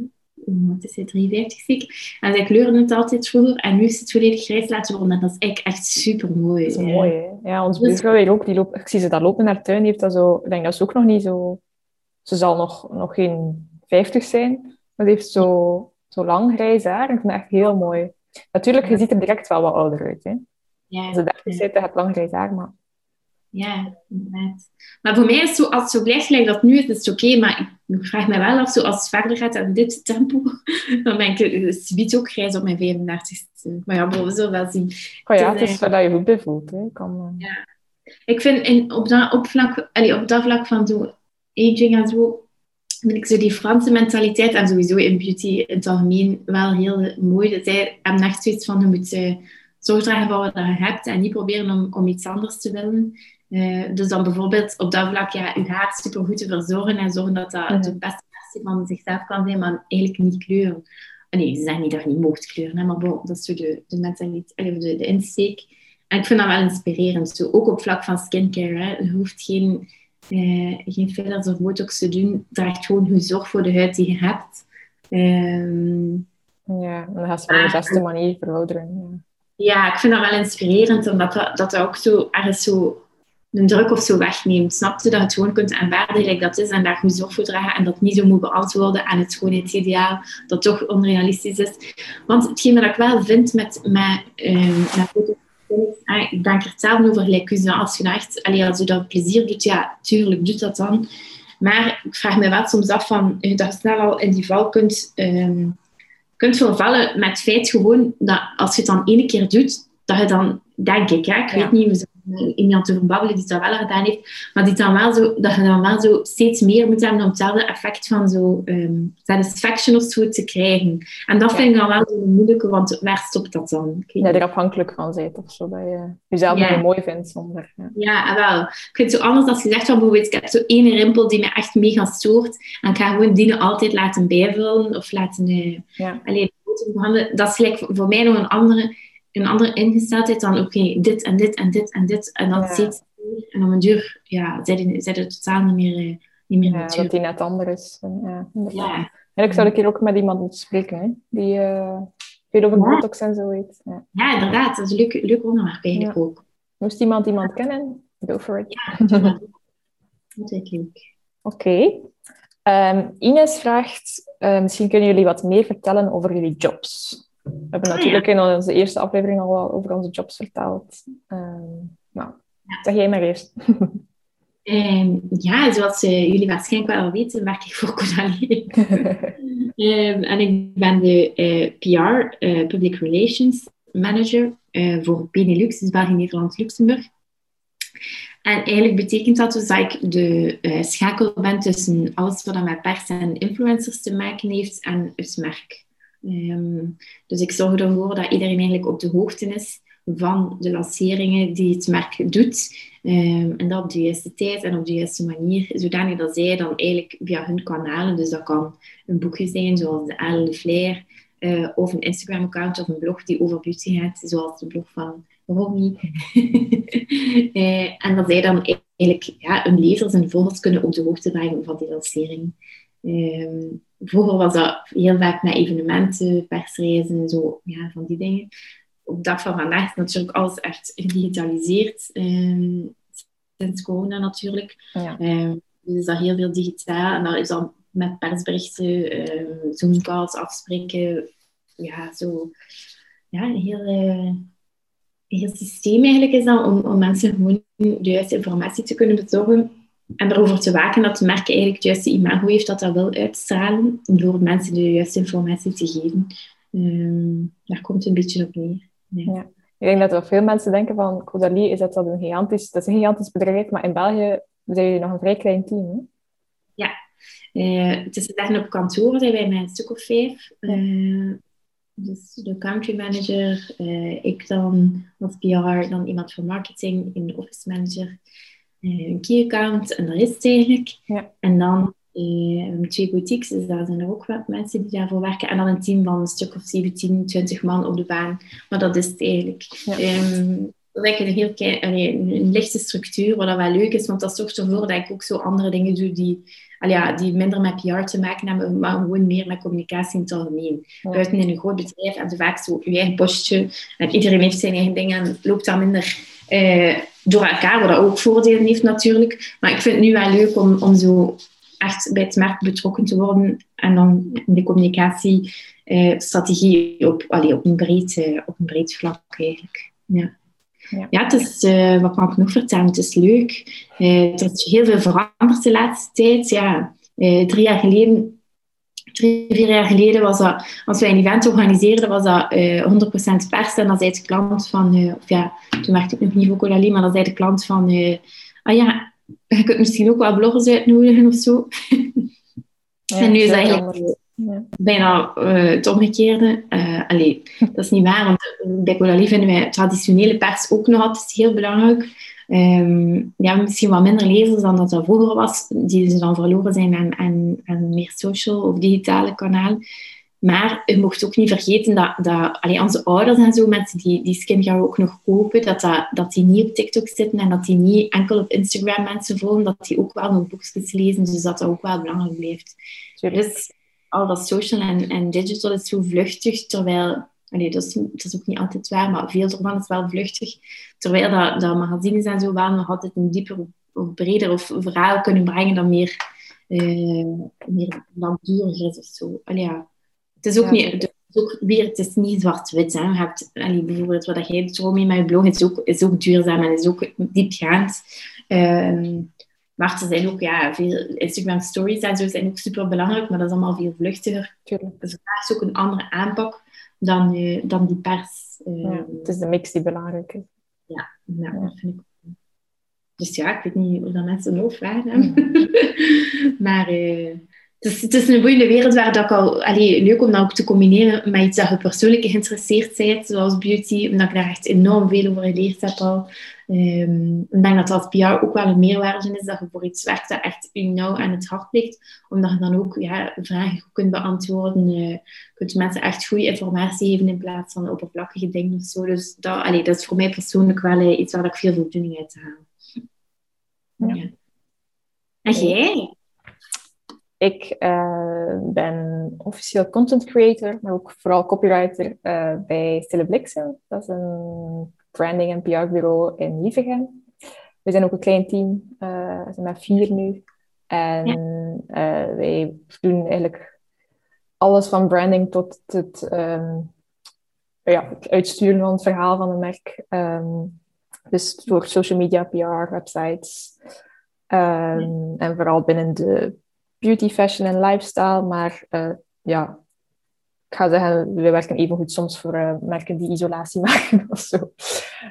wat is het, 53 zeker. En zij kleuren het altijd vroeger. En nu is het volledig grijs laten worden. En dat is eigenlijk echt super mooi. Dat is mooi, hè? Ja, ons buurvrouw weer ook. Die loopt, ik zie ze daar lopen naar de tuin. Die heeft dat zo... Ik denk dat ze ook nog niet zo... Ze zal nog, nog geen 50 zijn. Maar die heeft zo, zo lang grijs haar. Ik vind het echt heel mooi. Natuurlijk, je ziet er direct wel wat ouder uit. Hè? Ja. Als je 30 zit, dan heb lang grijs haar. Maar ja, inderdaad. Maar voor mij is het zo, als het zo blijft gelijk dat nu is, is het oké. maar ik vraag me wel af, zo, als het verder gaat aan dit tempo, [laughs] dan ben ik het ook grijs op mijn 35ste. Maar ja, we zullen wel zien. Oh ja, het is waar je goed bij voelt. Hè. Kan, uh... ja. Ik vind in, op, dat, op, vlak, allee, op dat vlak van zo aging en zo, vind ik zo die Franse mentaliteit en sowieso in beauty in het algemeen wel heel mooi. Dat zij hebben echt zoiets van, je moet uh, zorg dragen voor wat je hebt en niet proberen om, om iets anders te willen. Uh, dus dan bijvoorbeeld op dat vlak ja, je haar super goed te verzorgen en zorgen dat dat de beste versie van zichzelf kan zijn, maar eigenlijk niet kleuren. Ah, nee, ze zeggen niet dat je niet mocht kleuren, hè, maar bon, dat is zo de, de mentaliteit, de, de insteek. En ik vind dat wel inspirerend. Zo, ook op vlak van skincare. Hè. Je hoeft geen, uh, geen fillers of botox te doen. Draag gewoon je zorg voor de huid die je hebt. Um, ja, en dat ze op de beste manier verouderen. Ja. ja. ik vind dat wel inspirerend, omdat dat, dat, ook zo ergens zo een druk of zo wegneemt. Snap je? Dat je het gewoon kunt aanvaarden gelijk dat is en daar goed zorg voor dragen en dat niet zo moet beantwoorden en het schoonheidsideaal dat toch onrealistisch is. Want hetgeen wat ik wel vind met, met, uh, met ah, ik denk er hetzelfde over gelijk als je nou echt, als je dat plezier doet, ja, tuurlijk doet dat dan. Maar ik vraag me wel soms af van, dat je snel al in die val kunt, um, kunt vervallen met het feit gewoon dat als je het dan ene keer doet, dat je dan, denk ik, hè, ik weet niet, iemand te verbabbelen die dat wel gedaan heeft, maar die dan wel zo, dat je dan wel zo steeds meer moet hebben om hetzelfde effect van zo um, satisfaction of zo te krijgen. En dat vind ik dan wel zo moeilijk, want waar stopt dat dan? Dat je er afhankelijk van bent of zo, dat je jezelf ja. mooi vindt zonder... Ja, ja wel. Ik vind het zo anders als je zegt van bijvoorbeeld, ik heb zo één rimpel die me echt mega stoort en ik ga gewoon die altijd laten bijvullen of laten... Uh, ja. alleen, dat is voor mij nog een andere een andere ingesteldheid dan, oké, dit en dit en dit en dit. En dan ja. steeds En op een duur, ja, zijn het totaal niet meer, uh, niet meer ja, dat die net anders is. Ja, ja. En ik zou een keer ook met iemand moeten spreken, hè, die uh, veel over botox en zo weet. Ja. ja, inderdaad. Dat is een leuk, leuk onderwerp eigenlijk ook. Moest iemand iemand kennen? Go for it. Ja, leuk. Oké. Okay. Um, Ines vraagt, uh, misschien kunnen jullie wat meer vertellen over jullie jobs. We hebben ah, natuurlijk in onze eerste aflevering al wel over onze jobs verteld. Um, nou, zeg jij maar eerst. Um, [laughs] ja, zoals uh, jullie waarschijnlijk wel weten, werk ik voor Codalie. um, [laughs] en ik ben de uh, eh, PR, uh, eh, Public Relations Manager voor Benelux, dus België, Nederland, Luxemburg. En eigenlijk betekent dat dus dat ik de schakel ben tussen alles wat met pers en influencers te maken heeft en het merk. Um, dus ik zorg ervoor dat iedereen eigenlijk op de hoogte is van de lanceringen die het merk doet. Um, en dat op de juiste tijd en op de juiste manier, zodanig dat zij dan eigenlijk via hun kanalen, dus dat kan een boekje zijn zoals de Elle de Flair, uh, of een Instagram-account of een blog die over beauty gaat, zoals de blog van Romy. uh, [laughs] en dat zij dan eigenlijk ja, hun lezers en volgers kunnen op de hoogte brengen van die lancering. Um, vroeger was dat heel vaak met evenementen, persreizen, zo, ja, van die dingen. Op dag van vandaag is natuurlijk alles echt gedigitaliseerd. Um, sinds corona natuurlijk. Ja. Um, dus is dat heel veel digitaal. En dan is dat met persberichten, um, Zoomcalls afspreken. Ja, zo... Ja, een heel, uh, heel systeem eigenlijk is dat om, om mensen gewoon de juiste informatie te kunnen bezorgen en erover te waken dat het merk eigenlijk het juiste imago heeft dat dat wil uitstralen, door mensen de juiste informatie te geven. Um, daar komt het een beetje op neer. Ja. Ik denk dat er veel mensen denken van Caudalie is dat, dat een gigantisch, dat is een gigantisch bedrijf, maar in België zijn jullie nog een vrij klein team. Hè? Ja, uh, het is echt op kantoor zijn wij met een stuk of vijf. Uh, Dus de country manager, uh, ik dan als PR, dan iemand van marketing, een office manager, een key account en dat is het eigenlijk. Ja. En dan uh, twee boutiques, dus daar zijn er ook wat mensen die daarvoor werken. En dan een team van een stuk of 17, 20 man op de baan. Maar dat is het eigenlijk. Ja. Um, dat is een, heel een, een lichte structuur, wat dat wel leuk is, want dat zorgt ervoor dat ik ook zo andere dingen doe die, ja, die minder met PR te maken hebben, maar gewoon meer met communicatie in het algemeen. Ja. Buiten in een groot bedrijf heb je vaak zo je eigen postje en iedereen heeft zijn eigen dingen en loopt dan minder eh, door elkaar, wat dat ook voordelen heeft natuurlijk. Maar ik vind het nu wel leuk om, om zo echt bij het merk betrokken te worden en dan de communicatiestrategie op, allee, op, een breed, uh, op een breed vlak eigenlijk. Ja. Ja. Ja, het is, uh, wat kan ik nog vertellen? Het is leuk. Er is heel veel veranderd de laatste tijd. Ja, drie jaar geleden, drie, vier jaar geleden was dat, als wij een event organiseerden, was dat 100% pers. En dan zei de klant van, of ja, toen werkte ik nog niet voor Colali, maar dan zei de klant van, ah ja, je kunt misschien ook wel bloggers uitnodigen of zo. Ja, en nu is dat eigenlijk. Ja. bijna het omgekeerde. Allee, dat is niet waar, want bij Colali vinden wij traditionele pers ook nog altijd heel belangrijk. Um, ja, misschien wat minder lezers dan dat dat vroeger was, die ze dan verloren zijn aan, aan, aan meer social of digitale kanalen. Maar je mocht ook niet vergeten dat, dat allee, onze ouders en zo, mensen die, die skincare ook nog kopen, dat, dat, dat die niet op TikTok zitten en dat die niet enkel op Instagram mensen volgen, dat die ook wel nog boekjes lezen, dus dat dat ook wel belangrijk blijft. Dus al dat social en, en digital is zo vluchtig, terwijl... Allee, dat, is, dat is ook niet altijd waar, maar veel ervan is wel vluchtig. Terwijl dat, dat magazines en zo wel nog altijd een dieper of breder of verhaal kunnen brengen dan meer, uh, meer langduriger is of zo. Allee, ja. Het is ook Ja. niet... Ook weer, het is niet zwart-wit. Je hebt allee, bijvoorbeeld wat jij doet, Romy, met je blog, is ook, is ook duurzaam en is ook diepgaand. Ehm, maar er zijn ook ja, veel Instagram stories en zo zijn ook super belangrijk, maar dat is allemaal veel vluchtiger. Dus daar is ook een andere aanpak dan, eh, dan die pers. eh, Ja, het is de mix die belangrijk is. ja, Ja. dat vind ik ook. Dus ja, ik weet niet of dat mensen nog vragen hebben. [laughs] maar eh, het, is, een boeiende wereld waar dat ik al... Allee, leuk om dat ook te combineren met iets dat je persoonlijk geïnteresseerd bent, zoals beauty. Omdat ik daar echt enorm veel over geleerd heb al. Ehm, ik denk dat dat als PR ook wel een meerwaarde is, dat je voor iets werkt dat echt u nauw aan het hart ligt. Omdat je dan ook ja, vragen goed kunt beantwoorden. eh kunt mensen echt goede informatie geven in plaats van oppervlakkige dingen of zo. Dus dat, allee, dat is voor mij persoonlijk wel eh, iets waar ik veel voldoening uit haal. Ja. En jij? Ik eh, ben officieel content creator, maar ook vooral copywriter eh, bij Stille Bliksem. Dat is een branding- en PR-bureau in Lievegem. We zijn ook een klein team, eh, we zijn met vier nu. En eh, wij doen eigenlijk alles van branding tot het, ehm, ja, het uitsturen van het verhaal van een merk. Ehm, dus voor social media, PR, websites. Ehm, En vooral binnen de beauty, fashion en lifestyle. Maar eh, ja, ik ga zeggen, we werken even goed soms voor eh, merken die isolatie [laughs] maken of zo.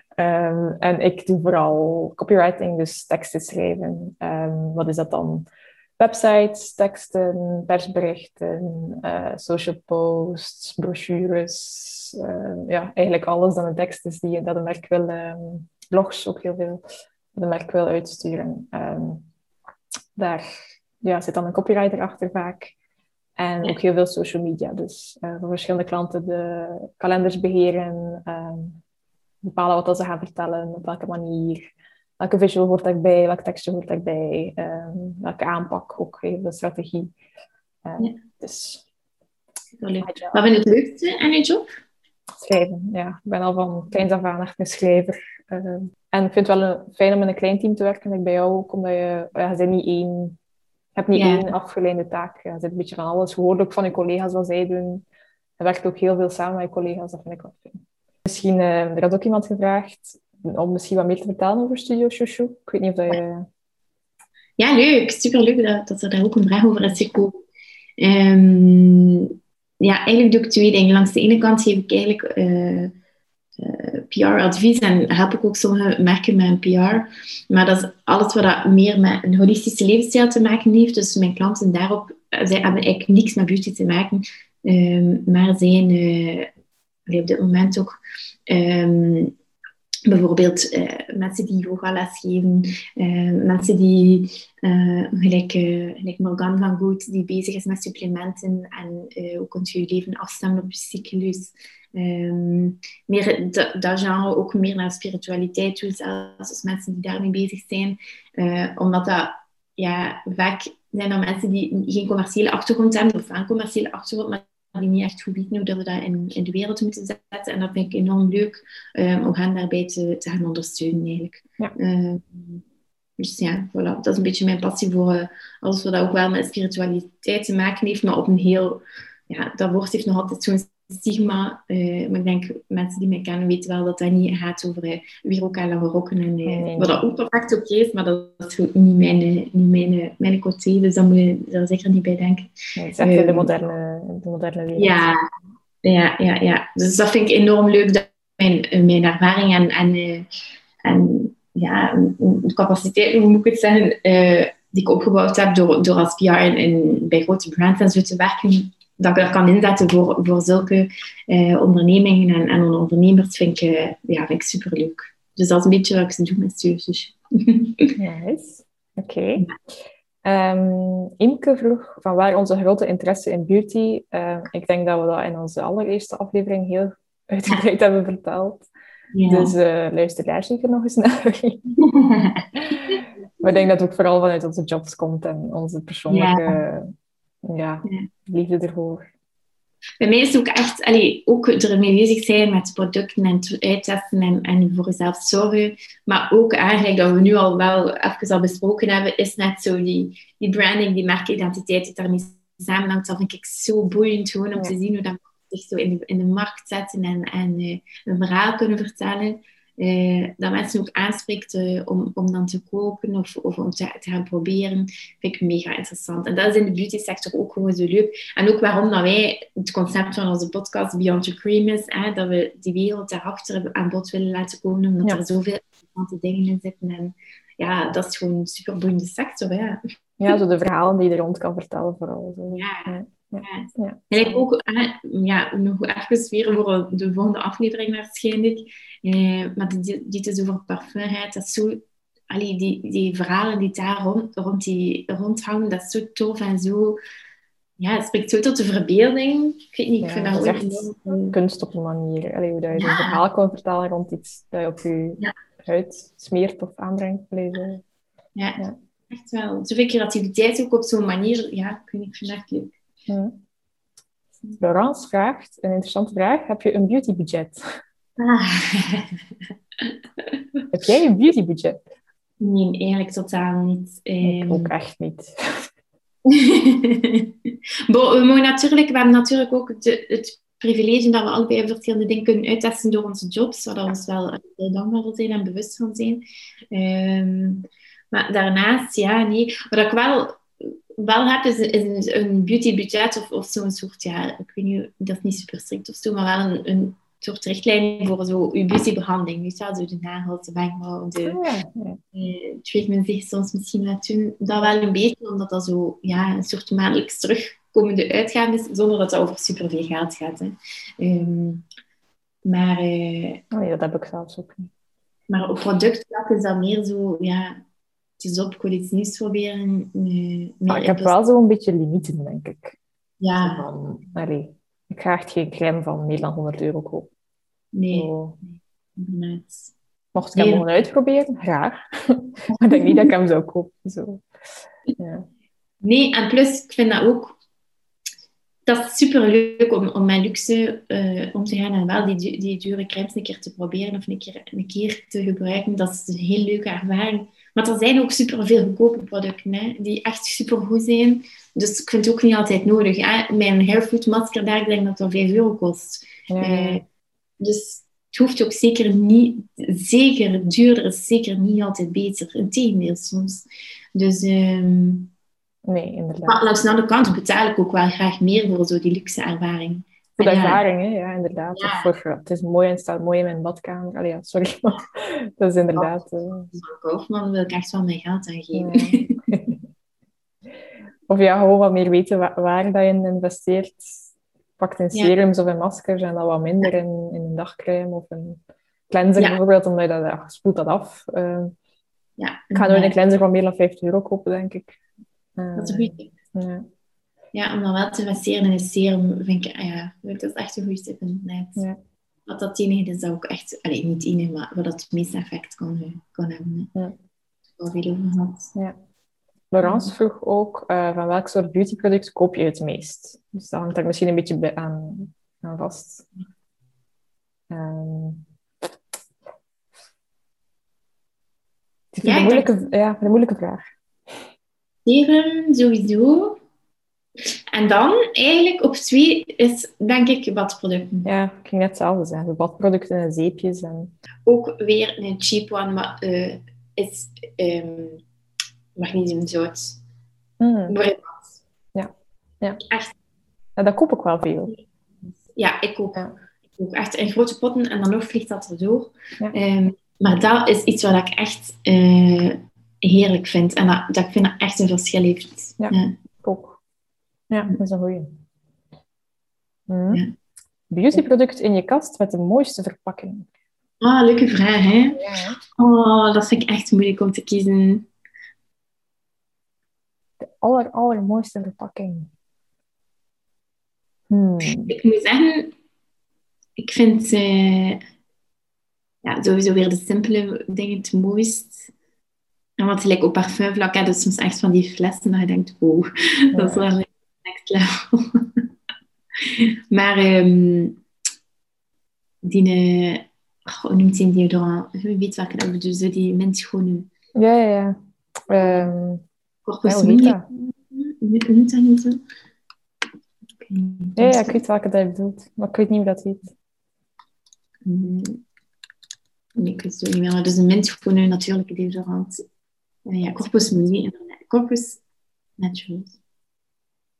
Ehm, en ik doe vooral copywriting, dus teksten schrijven. Ehm, wat is dat dan? Websites, teksten, persberichten, eh, social posts, brochures. eh, ja, eigenlijk alles dan een tekst is die dat een merk wil, ehm, blogs ook heel veel, dat een merk wil uitsturen. Ehm, daar ja, zit dan een copywriter achter vaak. En Ja. ook heel veel social media. Dus eh, voor verschillende klanten de kalenders beheren, ehm, bepalen wat dat ze gaan vertellen, op welke manier, welke visual hoort daarbij, welk tekstje hoort daarbij, ehm, welke aanpak, ook heel veel strategie. Ehm, Ja. Dus. Wat vind je het leukste aan je job? schrijven, ja. Ik ben al van kleins af aan echt een schrijver. Ehm, en ik vind het wel een, fijn om in een klein team te werken, like bij jou ook, omdat je, ja, je bent niet één je hebt niet één afgeleide taak. Je zit een beetje van alles. Ook van je collega's wat zij doen. Je werkt ook heel veel samen met je collega's. Dat vind ik wel fijn. Misschien, eh, er had ook iemand gevraagd om misschien wat meer te vertellen over Studio Chouchou. Ik weet niet of dat je... Ja, leuk. Superleuk dat, dat er daar ook een vraag over is gekomen. Ehm, ja, eigenlijk doe ik twee dingen. Langs de ene kant geef ik eigenlijk eh, PR-advies en help ik ook sommige merken met een PR. Maar dat is alles wat dat meer met een holistische levensstijl te maken heeft. Dus mijn klanten daarop, eh, zij hebben eigenlijk niks met beauty te maken. ehm, maar zijn, eh, op dit moment ook ehm, bijvoorbeeld uh, mensen die yogales geven, uh, mensen die, uh, gelijk, gelijk Morgan van Goed, die bezig is met supplementen en hoe kunt je je leven afstemmen op je cyclus. Um, meer dat genre ook meer naar spiritualiteit toe, zelfs als mensen die daarmee bezig zijn. omdat dat ja, vaak zijn dat mensen die geen commerciële achtergrond hebben, of een commerciële achtergrond, maar die niet echt goed weten hoe dat we dat in, in de wereld moeten zetten. En dat vind ik enorm leuk um, om hen daarbij te, te gaan ondersteunen eigenlijk. Ja. Um, dus ja, voilà. dat is een beetje mijn passie voor uh, alles wat ook wel met spiritualiteit te maken heeft, maar op een heel... Ja, dat woord heeft nog altijd zo'n stigma. Uh, maar ik denk, mensen die mij kennen weten wel dat dat niet gaat over uh, weer ook aan lange rokken. En, uh, nee. Wat dat ook perfect oké is, maar dat is niet mijn, niet mijn, mijn côté. Dus daar moet je er zeker niet bij denken. Nee, het is echt de, moderne, de moderne wereld. Ja, ja, ja, ja. Dus dat vind ik enorm leuk, dat mijn, mijn ervaring en, en, en ja, de capaciteit, hoe moet ik het zeggen, die ik opgebouwd heb door, door als PR in, in, bij grote brands en zo te werken, dat ik dat kan inzetten voor, voor zulke eh, ondernemingen en, en ondernemers, vind ik, uh, ja, vind ik superleuk. Dus dat is een beetje wat ik doe met Stuurzus. [laughs] nice. Oké. Okay. Um, Imke vroeg van waar onze grote interesse in beauty. Uh, ik denk dat we dat in onze allereerste aflevering heel [laughs] uitgebreid hebben verteld. Ja. Dus uh, luister daar zeker nog eens naar. [laughs] maar ik denk dat het ook vooral vanuit onze jobs komt en onze persoonlijke... Ja ja, liefde ervoor. Bij mij is het ook echt, allee, ook ermee bezig zijn met producten en uittesten en, en voor jezelf zorgen. Maar ook eigenlijk, dat we nu al wel even al besproken hebben, is net zo die, die branding, die merkidentiteit die daarmee samenhangt. Dat vind ik zo boeiend gewoon om te zien hoe dat zich zo in de, in de markt zetten en, en uh, een verhaal kunnen vertellen eh, dat mensen ook aanspreekt eh, om, om dan te kopen of, of om te, te, gaan proberen, vind ik mega interessant. En dat is in de beauty sector ook gewoon zo leuk. En ook waarom dat wij het concept van onze podcast Beyond Your Cream is, hè, dat we die wereld daarachter aan bod willen laten komen, omdat er zoveel interessante dingen in zitten. En ja, dat is gewoon een super boeiende sector. Hè. Ja, zo de verhalen die je er rond kan vertellen vooral. Zo. ja. ja. Ja. En ik ook, ja, nog even weer voor de volgende aflevering waarschijnlijk. Eh, maar die, die is over parfumheid. Dat zo, allee, die, die verhalen die daar rond, rond die, rondhangen, dat is zo tof en zo... Ja, het spreekt zo tot de verbeelding. Ik weet niet, ik vind dat ook kunst op een manier. Allee, hoe dat je een verhaal kan vertellen rond iets dat je op je huid smeert of aanbrengt. ja. ja, echt wel. Zoveel creativiteit ook op zo'n manier. Ja, ik, niet, ik vind leuk. Ja. Laurence vraagt, een interessante vraag, heb je een beautybudget? Ah. heb jij een beautybudget? Nee, eigenlijk totaal niet. Um... ook echt niet. [laughs] we, mogen natuurlijk, we hebben natuurlijk ook de, het privilege dat we allebei verschillende dingen kunnen uittesten door onze jobs, waar we ons wel heel dankbaar voor zijn en bewust van zijn. Um, maar daarnaast, ja, nee. Wat ik wel wel heb, is, is een beautybudget of, of zo'n soort, ja, ik weet niet, dat is niet super strikt of zo, maar wel een, een soort richtlijn voor zo. Weet je wel, zo de nagels, de wenkbrauw, de oh, ja, ja. Uh, treatment zich soms misschien laat doen. Dat wel een beetje, omdat dat zo ja, een soort maandelijks terugkomende uitgaven is, zonder dat het over superveel geld gaat. Hè. Um, maar... Uh, oh ja, dat heb ik zelfs ook niet. Maar op productvlak is dat meer zo, ja, het is op, ik wil iets nieuws proberen. Ah, ik heb wel zo'n beetje limieten, denk ik. Ja. Van, allee, ik ga echt geen crème van meer dan 100 euro kopen. Nee. nee. Mocht ik hem nog uitproberen, graag. [laughs] maar ik denk niet dat ik hem zou kopen. Zo. Ja. Nee, en plus, ik vind dat ook... Dat is super leuk om, om met luxe uh, om te gaan en wel die, die dure crèmes een keer te proberen of een keer, een keer te gebruiken. Dat is een heel leuke ervaring. Maar er zijn ook superveel goedkope producten hè, die echt supergoed zijn. Dus ik vind het ook niet altijd nodig. Hè. Mijn hairfood masker daar, ik denk dat dat 5 euro kost. Uh, dus het hoeft ook zeker niet... Zeker duurder is zeker niet altijd beter. Integendeel soms. Dus... Um, nee, inderdaad. Maar langs de andere kant betaal ik ook wel graag meer voor zo die luxe ervaring. Voor de ervaring, hè? ja, inderdaad. Ja. Voor, het is mooi en staat mooi in mijn badkamer. Allee, ja, sorry, [laughs] maar dat is inderdaad... Uh... Kaufman wil ik echt wel mijn geld aan geven. [laughs] of ja, gewoon wat meer weten waar, waar dat je in investeert. Pakt in serums of in maskers en dan wat minder in, in een dagcrème of een cleanser bijvoorbeeld, omdat je dat, ja, spoelt dat af. Uh, ja, ik ga nooit een cleanser van meer dan 50 euro kopen, denk ik. Uh, dat is een goede ja. ja, om dan wel te investeren in een serum, vind ik, ah ja, dat is echt een goede tip inderdaad. Ja. Wat dat enige is dat ook echt, alleen niet enige, maar wat dat het meeste effect kan, kan hebben. Hè. Ja. Al veel over gehad. Ja. Laurence vroeg ook, uh, van welk soort beautyproduct koop je het meest? Dus dat hangt daar misschien een beetje bij aan, aan vast. Um, ik vind Ja, een moeilijke, ja, een moeilijke vraag. Serum, sowieso. En dan eigenlijk op twee is denk ik badproducten. Ja, ik ging net hetzelfde zeggen. Badproducten en zeepjes. En... Ook weer een cheap one, maar eh, is ehm magnesiumzout. Mm. Ja. Ja. Echt, ja, dat koop ik wel veel. ja, ik ook. Ja. Ik ook echt in grote potten en dan nog vliegt dat erdoor. Ja. Ehm, maar dat is iets wat ik echt eh, heerlijk vind. En dat, dat ik vind dat echt een verschil heeft. Ja. Ook. Ja, dat is een goeie. Mm. Ja. Beautyproduct in je kast met de mooiste verpakking. Ah, leuke vraag, hè? Ja, Oh, dat vind ik echt moeilijk om te kiezen. Aller, allermooiste verpakking. Hmm. Ik moet zeggen, ik vind eh, ja, sowieso weer de simpele dingen het mooist. En wat gelijk op parfumvlak, hè, dat is soms echt van die flessen dat je denkt, wow, [laughs] dat is wel next level. [laughs] maar ehm die, oh, hoe noemt die deodorant? Je weet welke dat bedoel, zo die mintschone Ja, ja, ja. Ehm, ja, corpus hoe heet dat? Dat zo? Ja, ja, ik weet welke dat je bedoelt. Maar ik weet niet hoe dat heet. Mm, Nee, ik weet het niet meer. Maar dus een mintgroene natuurlijke deodorant. Eh, ja, Corpus inderdaad. Corpus Naturals.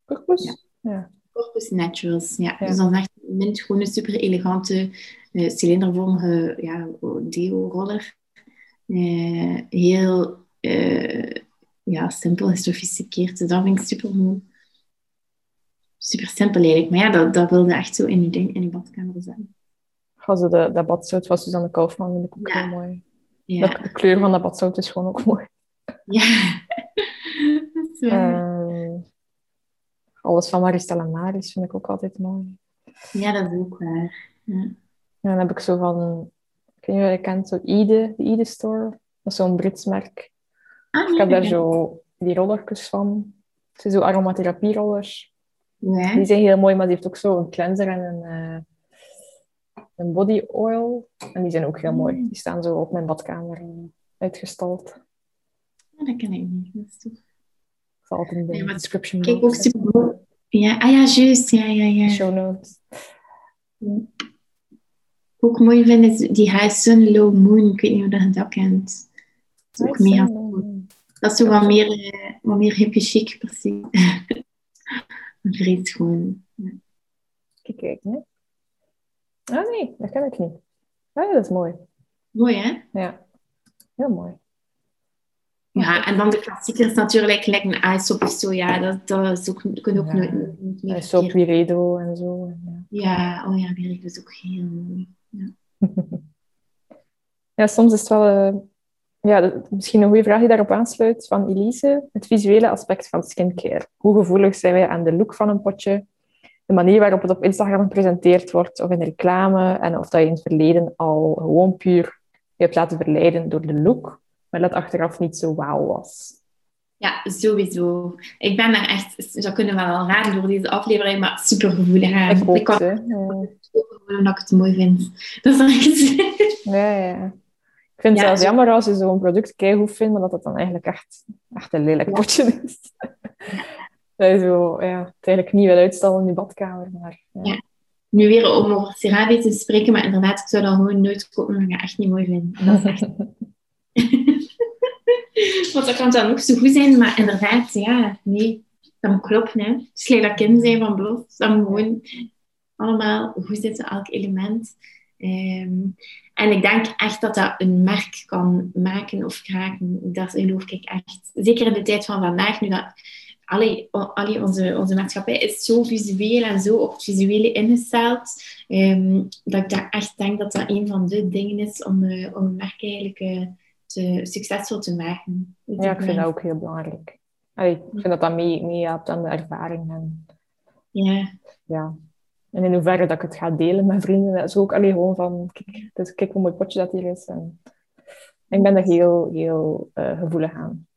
Corpus? Ja. Corpus Naturals, ja. Ja. Dus dan echt een mintgroene, super elegante, eh, cilindervormige ja, deo-roller. Eh, heel eh, ja, simpel en sophisticeerd. Dus dat vind ik super mooi. Super simpel eigenlijk. Maar ja, dat, dat wilde echt zo in je, ding, in je badkamer zijn. Ze de, dat badzout van Suzanne Kaufman vind ik ook Ja. heel mooi. Ja. De, de kleur van dat badzout is gewoon ook mooi. ja. [laughs] dat is waar. Ehm, alles van Maristella Maris vind ik ook altijd mooi. Ja, dat is ook waar. Ja. En dan heb ik zo van... Of je kent, zo Ide, de Ide Store. Dat is zo'n Brits merk. Ah, Ik heb daar zo die rollertjes van. Het zijn zo aromatherapie rollers. Ja. Die zijn heel mooi, maar die heeft ook zo een cleanser en een, eh, een body oil. En die zijn ook heel mooi. Die staan zo op mijn badkamer eh, uitgestald. Ah, dat ken ik niet. Dat is toch... Ik zal in de maar description Kijk, ook super. Ja, ah ja, juist. Ja, ja, ja. Show notes. Ook mooi vind is die High Sun Low Moon. Ik weet niet of je dat kent. Dat is ook mega cool. Dat is zo wat meer, eh, wat meer hippie chic, precies. [laughs] Vrees gewoon. Ja. Kijk, kijk, hè. Ah nee, dat ken ik niet. Ah, ja, dat is mooi. Mooi, hè? Ja, heel mooi. Ja, en dan de klassiekers natuurlijk, gelijk een ijsop of zo. Ja, dat, dat is ook, kun je ook Ja. nooit, nooit meer en zo. en Ja. Ja, oh ja, Birk is ook heel mooi. Ja. [laughs] Ja, soms is het wel eh, ja, dat- misschien een goede vraag die daarop aansluit van Elise. Het visuele aspect van skincare. Hoe gevoelig zijn wij aan de look van een potje? De manier waarop het op Instagram gepresenteerd wordt of in de reclame. En of dat je in het verleden al gewoon puur je hebt laten verleiden door de look, maar dat achteraf niet zo wauw was. Ja, sowieso. Ik ben daar echt, dat kunnen we wel raden door deze aflevering, maar super gevoelig aan. Ik ook, kan. Ja. gewoon omdat ik het mooi vind. Dat is echt... Ja, ja. Ik vind het Ja, zelfs jammer als je zo'n product keigoed vindt, maar dat het dan eigenlijk echt, echt een lelijk potje is. [laughs] Dat je zo, ja, het eigenlijk niet wil uitstellen in je badkamer. Maar, ja. Nu weer om over CeraVe te spreken, maar inderdaad, ik zou dat gewoon nooit kopen, omdat ik echt niet mooi vind. En dat is echt... [laughs] Want dat kan dan ook zo goed zijn, maar inderdaad, ja, nee, dat moet kloppen. Hè. Het is gelijk dat kind zijn van Blos. Dat moet gewoon allemaal goed zitten, elk element. Ehm, en ik denk echt dat dat een merk kan maken of kraken. Dat geloof ik echt. Zeker in de tijd van vandaag, nu dat allee, onze, onze maatschappij is zo visueel en zo op het visuele ingesteld, ehm, dat ik daar echt denk dat dat een van de dingen is om, eh, om een merk eigenlijk eh, te, succesvol te maken. Ja, ik vind dat ook heel belangrijk. Allee, ik vind dat dat mee, meehelpt aan de ervaring. En, Ja, ja. En in hoeverre dat ik het ga delen met vrienden. Dat is ook allee, gewoon van, kijk, dus kijk hoe mooi potje dat hier is. En ik ben er heel, heel eh, gevoelig aan.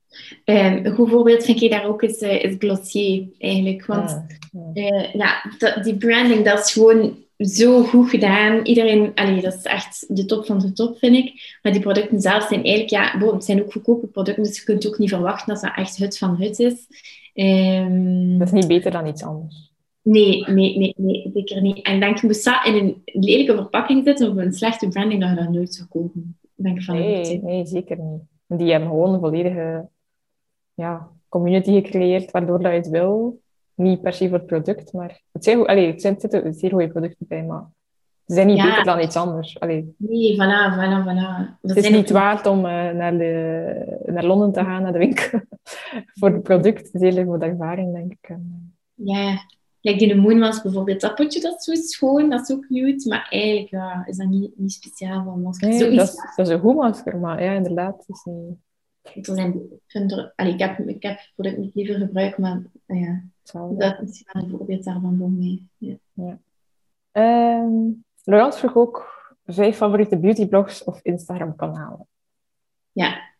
Ehm, een goed voorbeeld vind ik daar ook is, eh, is Glossier, eigenlijk. Want Ja, ja. eh, ja, dat- die branding, dat is gewoon zo goed gedaan. Iedereen, allee, dat is echt de top van de top, vind ik. Maar die producten zelf zijn eigenlijk, ja, het zijn ook goedkope producten, dus je kunt ook niet verwachten dat dat echt hut van hut is. Ehm, Dat is niet beter dan iets anders. Nee, nee, nee, nee, zeker niet. En ik denk, je moest dat in een lelijke verpakking zetten of een slechte branding, dat je dat nooit zou kopen. Ben ik van Nee, nee, zeker niet. Die hebben gewoon een volledige ja, community gecreëerd, waardoor dat je het wil. Niet per se voor het product, maar het zijn, allee, het zijn, zitten zeer goede producten bij, maar ze zijn niet Ja. beter dan iets anders. Allee, Nee, voilà, voilà, voilà. het is niet waard om eh, naar, de, naar Londen te gaan, naar de winkel, [laughs] voor het product. Het is eerder voor de ervaring, denk ik. En, Ja, like die Moon was bijvoorbeeld, dat potje dat is zo schoon, dat is ook cute, maar eigenlijk ja, is dat niet, niet speciaal van masker. nee, dat, is, dat is een goed masker, maar ja, inderdaad. Is niet er zijn, ik er, allee, ik, heb, ik heb product niet liever gebruikt, maar ja, dat is een voorbeeld daarvan voor mij. Ja. Ehm, Laurence vroeg ook vijf favoriete beautyblogs of Instagram-kanalen. ja.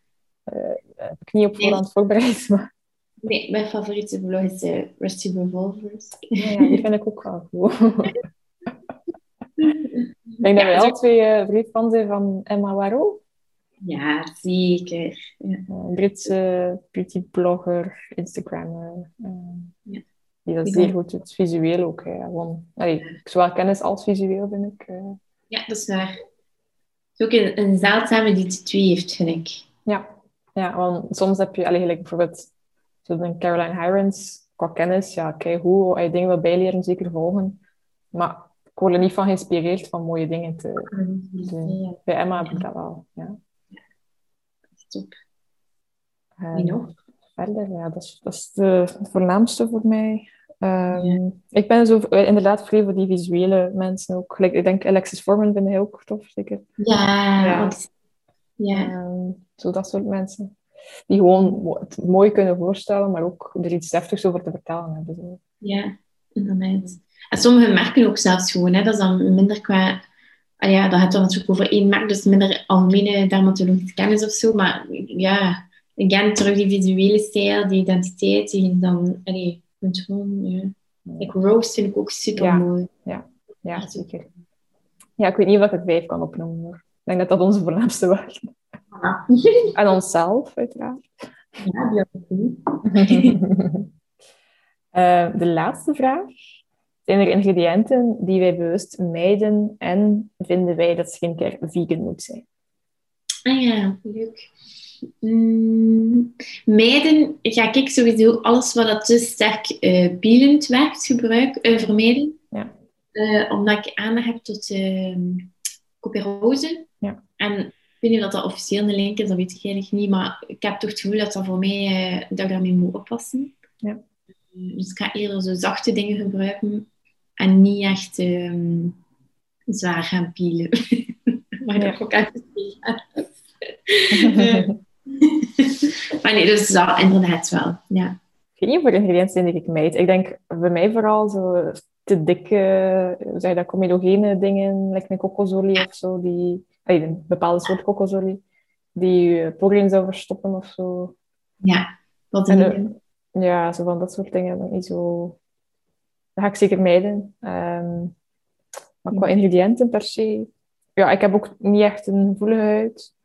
heb ik niet op voorhand voorbereid, [laughs] maar Nee, mijn favoriete blog is eh, Rusty Revolvers. ja, die vind ik ook wel goed. ik denk dat wij is alle twee eh van zijn van Emma Waro, Ja, zeker. Ja. een Britse beautyblogger, Instagrammer. eh, Ja. Die dat zeer goed doet, visueel ook. Hè. Gewoon, allee, zowel kennis als visueel, vind ik. eh. ja, dat is waar. Het is ook een, een zeldzame die de twee heeft, vind ik. Ja. ja, want soms heb je, allee, bijvoorbeeld zo'n Caroline Hirons, qua kennis, ja, kijk hoe, als je dingen wil bijleren, zeker volgen. Maar ik word er niet van geïnspireerd van mooie dingen te doen. Ja, Bij Emma heb ik dat wel, ja. top. En Wie nog? Verder, ja, dat is, dat is de het voornaamste voor mij. Ehm, Ja. Ik ben zo, eh, inderdaad vrij voor die visuele mensen ook. Ik denk Alexis Forman vind ik ook tof, zeker. Ja, ja. Ehm, zo dat soort mensen. Die gewoon het mooi kunnen voorstellen, maar ook er iets deftigs over te vertellen hebben. Zo. Ja, inderdaad. En sommige merken ook zelfs gewoon, hè, dat is dan minder qua... Ah ja, dat gaat dan natuurlijk over één merk, dus minder algemene dermatologische kennis of zo. Maar ja, again, terug die visuele stijl, die identiteit, die dan... Allee, kunt gewoon... Ja. Like Rose vind ik ook super Ja. mooi. Ja, zeker. Ja, ik weet niet of ik het vijf kan opnoemen. Hoor. Ik denk dat dat onze voornaamste waren. [laughs] En onszelf, uiteraard. Ja, die. [laughs] Eh, de laatste vraag. Zijn er ingrediënten die wij bewust mijden en vinden wij dat skincare vegan moet zijn? Ah ja, leuk. Mm, meiden ga ik sowieso alles wat dat te sterk eh bielend werkt gebruik, eh, vermijden. Ja. Omdat ik aandacht heb tot uh. Ja. En weet niet of dat officieel een link is, dat weet ik eigenlijk niet. Maar ik heb toch het gevoel dat dat voor mij, eh, dat ik daarmee moet oppassen. Ja. Dus ik ga eerder zo zachte dingen gebruiken en niet echt ehm, zwaar gaan pielen. [laughs] maar dat Ja. ook echt [laughs] maar nee, dus dat inderdaad wel. Ja. Ik weet niet er ingrediënten die ik mijd. Ik denk bij mij vooral zo te dikke, zeg je dat, comedogene dingen, like een kokosolie of zo, die, een bepaalde soort kokosolie, die je poriën zou verstoppen of zo. ja, En, een eh, Ja, zo van dat soort dingen. ik Niet zo... Dat ga ik zeker mijden. Ehm, maar qua ingrediënten per se... Ja, ik heb ook niet echt een gevoelige huid.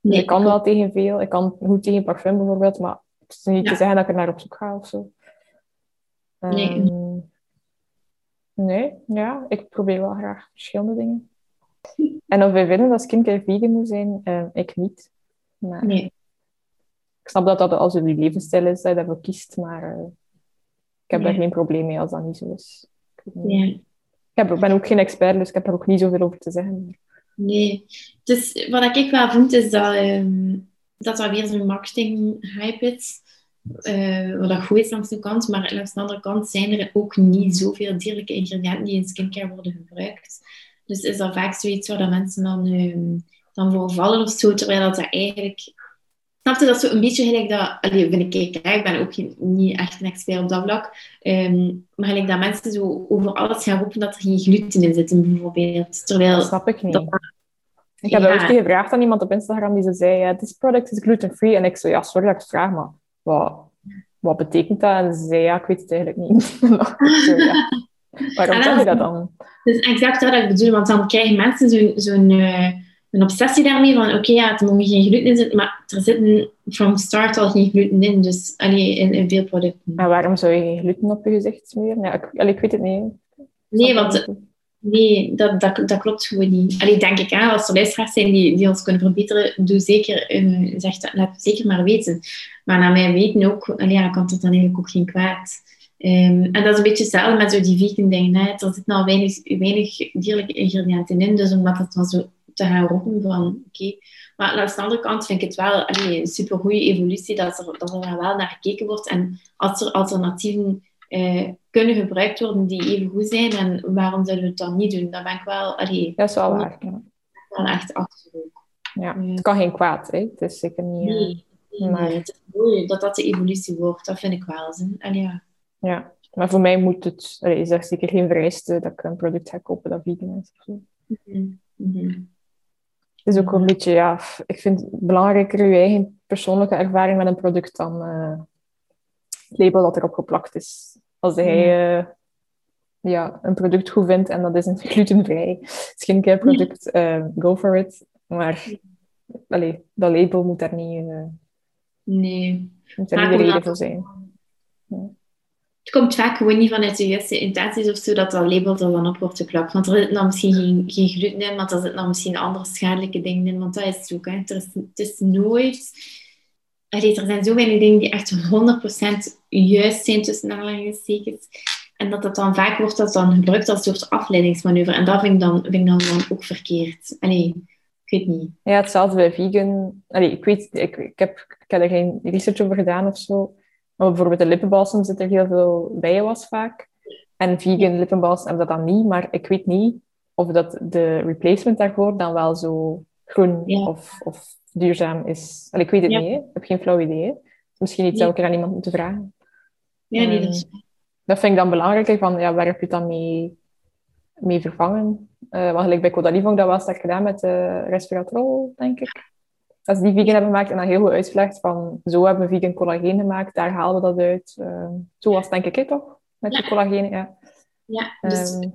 nee, ik kan wel tegen veel. Ik kan goed tegen parfum bijvoorbeeld, maar het is niet Ja. te zeggen dat ik er naar op zoek ga of zo. Nee. Ehm, nee, ja, ik probeer wel graag verschillende dingen. En of wij vinden dat skincare vegan moet zijn, eh, ik niet. Maar Nee, ik snap dat dat als je die levensstijl is, dat je daarvoor kiest, maar eh, ik heb daar Nee. geen probleem mee als dat niet zo is. Ik, ja. ik heb, ben ook geen expert, dus ik heb er ook niet zoveel over te zeggen. nee. Dus wat ik wel vind, is dat, dat dat weer zo'n marketing hype is. eh, wat dat goed is langs de kant, maar langs de andere kant zijn er ook niet zoveel dierlijke ingrediënten die in skincare worden gebruikt. Dus is dat vaak zoiets waar dat mensen dan, ehm, dan voor vallen of zo, terwijl dat, dat eigenlijk... Snapte dat zo een beetje gelijk dat... Allee, vind ik, ik, ik ben ook geen- niet echt een expert op dat vlak. ehm, maar gelijk dat mensen zo over alles gaan roepen dat er geen gluten in zit, bijvoorbeeld. Terwijl... Dat snap ik niet. dat- Ik heb Ja. dat ooit gevraagd aan iemand op Instagram die ze zei, ja, this product is gluten-free. En ik zo, ja, sorry dat ik het vraag, maar wat, wat betekent dat? En ze zei, ja, ik weet het eigenlijk niet. [laughs] Zo, ja. Waarom En zeg je dan- dat dan? Dus exact dat ik bedoel, want dan krijgen mensen zo'n zo'n eh, een obsessie daarmee van oké, ja, er mogen geen gluten in zitten, maar er zitten from start al geen gluten in, dus allee, in, in veel producten. En waarom zou je geen gluten op je gezicht smeren? Ja, ik, allee, ik weet het niet. Nee, want nee, dat, dat, dat klopt gewoon niet. Allee, denk ik, hè, als er luisteraars zijn die, die ons kunnen verbeteren, doe zeker, zeg, dat- laat het zeker maar weten. Maar naar mijn weten ook, allee, ja, kan er dan eigenlijk ook geen kwaad. Ehm, en dat is een beetje hetzelfde met zo die vegan dingen. Hè. Er zitten al weinig, weinig dierlijke ingrediënten in, dus om dat dan zo te gaan roepen van oké. Maar aan de andere kant vind ik het wel allee, een supergoeie evolutie dat er, dat er wel naar gekeken wordt. En als er alternatieven eh, kunnen gebruikt worden die even goed zijn, en waarom zouden we het dan niet doen? Dat ben ik wel, allee, Dat is wel waar. Ja. wel echt achter. Ja. Het kan geen kwaad, hè. Het is zeker niet... eh, Nee, nee, maar- het is mooi dat dat de evolutie wordt. Dat vind ik wel. Zin. Allee, ja. Ja, maar voor mij moet het, allee, is er zeker geen vereiste dat ik een product ga kopen dat vegan is. of zo. Mhm. Mhm. Het is ook een beetje, ja, ik vind belangrijker je eigen persoonlijke ervaring met een product dan eh, het label dat erop geplakt is. Als hij eh, ja, een product goed vindt en dat is een [laughs] glutenvrij skincare product, eh, go for it. Maar allee, dat label moet daar niet, Nee. moet daar niet de reden voor zijn. Het komt vaak gewoon niet vanuit de juiste intenties of zo dat dat label er dan op wordt geplakt. Want er zit dan misschien geen, gluten in, maar er zitten dan misschien andere schadelijke dingen in. Want dat is het ook. Hè. Het is nooit... Er zijn zo weinig dingen die echt 100% juist zijn tussen aanhalingstekens. En dat dat dan vaak wordt dat dan gebruikt als een soort afleidingsmanoeuvre. En dat vind ik dan, vind ook verkeerd. Allee, ik weet niet. Ja, hetzelfde bij vegan. Allee, ik weet, ik, ik, heb, ik heb er geen research over gedaan of zo. Maar bijvoorbeeld de lippenbalsem zit er heel veel bijenwas vaak. En vegan lippenbalsem hebben dat dan niet. Maar ik weet niet of dat de replacement daarvoor dan wel zo groen Ja. of, of duurzaam is. Allee, ik weet het Ja. niet, hè. ik heb geen flauw idee. hè. Misschien iets Nee. elke keer aan iemand moeten vragen. Ja, nee, Ehm, dat is... Dat vind ik dan belangrijker, van ja, waar heb je het dan mee, mee vervangen? Eh want gelijk bij Caudalie vond ik dat wel sterk gedaan met eh resveratrol, denk ik. Als die vegan hebben gemaakt en dan heel goed uitgelegd van zo hebben we vegan collageen gemaakt, daar halen we dat uit. Eh, zo was het denk ik, toch? Met die Ja. collageen, ja. Ja, dus... Ehm,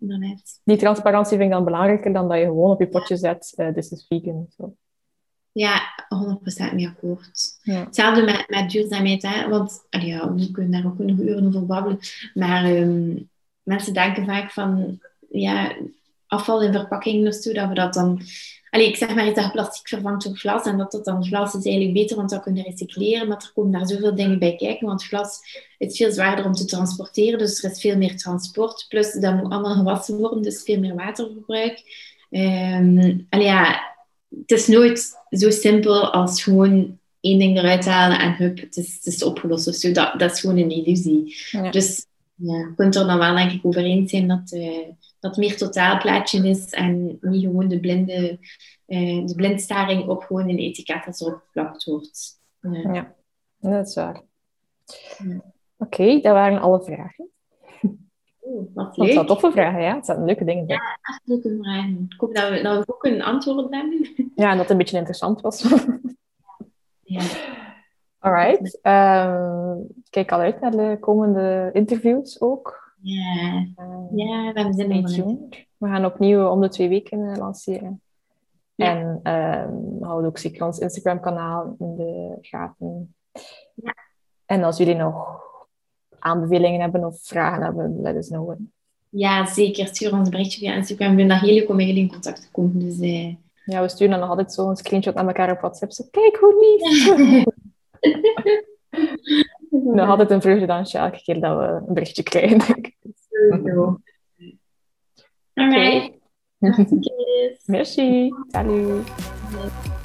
inderdaad. die transparantie vind ik dan belangrijker dan dat je gewoon op je potje zet, eh this is vegan. Zo. Ja, 100% mee akkoord. Ja. Hetzelfde met, met duurzaamheid, hè? want ja, we kunnen daar ook nog uren over babbelen. Maar ehm, mensen denken vaak van ja, afval in verpakkingen of zo, dat we dat dan. Allee, ik zeg maar iets dat plastic vervangt door glas en dat dat dan glas is eigenlijk beter, want dat kunnen recycleren. Maar er komen daar zoveel dingen bij kijken, want glas is veel zwaarder om te transporteren, dus er is veel meer transport. Plus dat moet allemaal gewassen worden, dus veel meer waterverbruik. Ehm allee, ja, het is nooit zo simpel als gewoon één ding eruit halen en hup, het is, het is opgelost of zo. Dat, dat is gewoon een illusie. Ja. Dus ja, je kunt er dan wel denk ik over eens zijn dat, eh, dat meer totaalplaatje is en niet gewoon de blinde eh, de blindstaring op gewoon een etiket dat erop geplakt wordt. Ja. Ja, dat is waar. Ja. Oké, dat waren alle vragen. Oeh, wat leuk. zijn toffe vragen, ja. Het zijn leuke dingen bij. Echt leuke vragen. Ik hoop dat we, dat we ook een antwoord hebben. Ja, en dat het een beetje interessant was. Ja. [laughs] Alright. Ik kijk al uit naar de komende interviews ook. Ja. Ehm, ja, we in. tuned. We gaan opnieuw om de twee weken eh, lanceren. Ja. En we houden ook zeker ons Instagram-kanaal in de gaten. Ja. En als jullie nog aanbevelingen hebben of vragen hebben, let us know. Ja, zeker. Stuur ons een berichtje via Instagram. Ik vind dat heel leuk om met jullie in contact te komen. Dus eh, Ja, we sturen dan nog altijd zo'n screenshot naar elkaar op WhatsApp. Zo, kijk hoe lief! [laughs] [laughs] [laughs] [laughs] Nog altijd een vreugdedansje elke keer dat we een berichtje krijgen. denk ik. sowieso. Merci. Salut.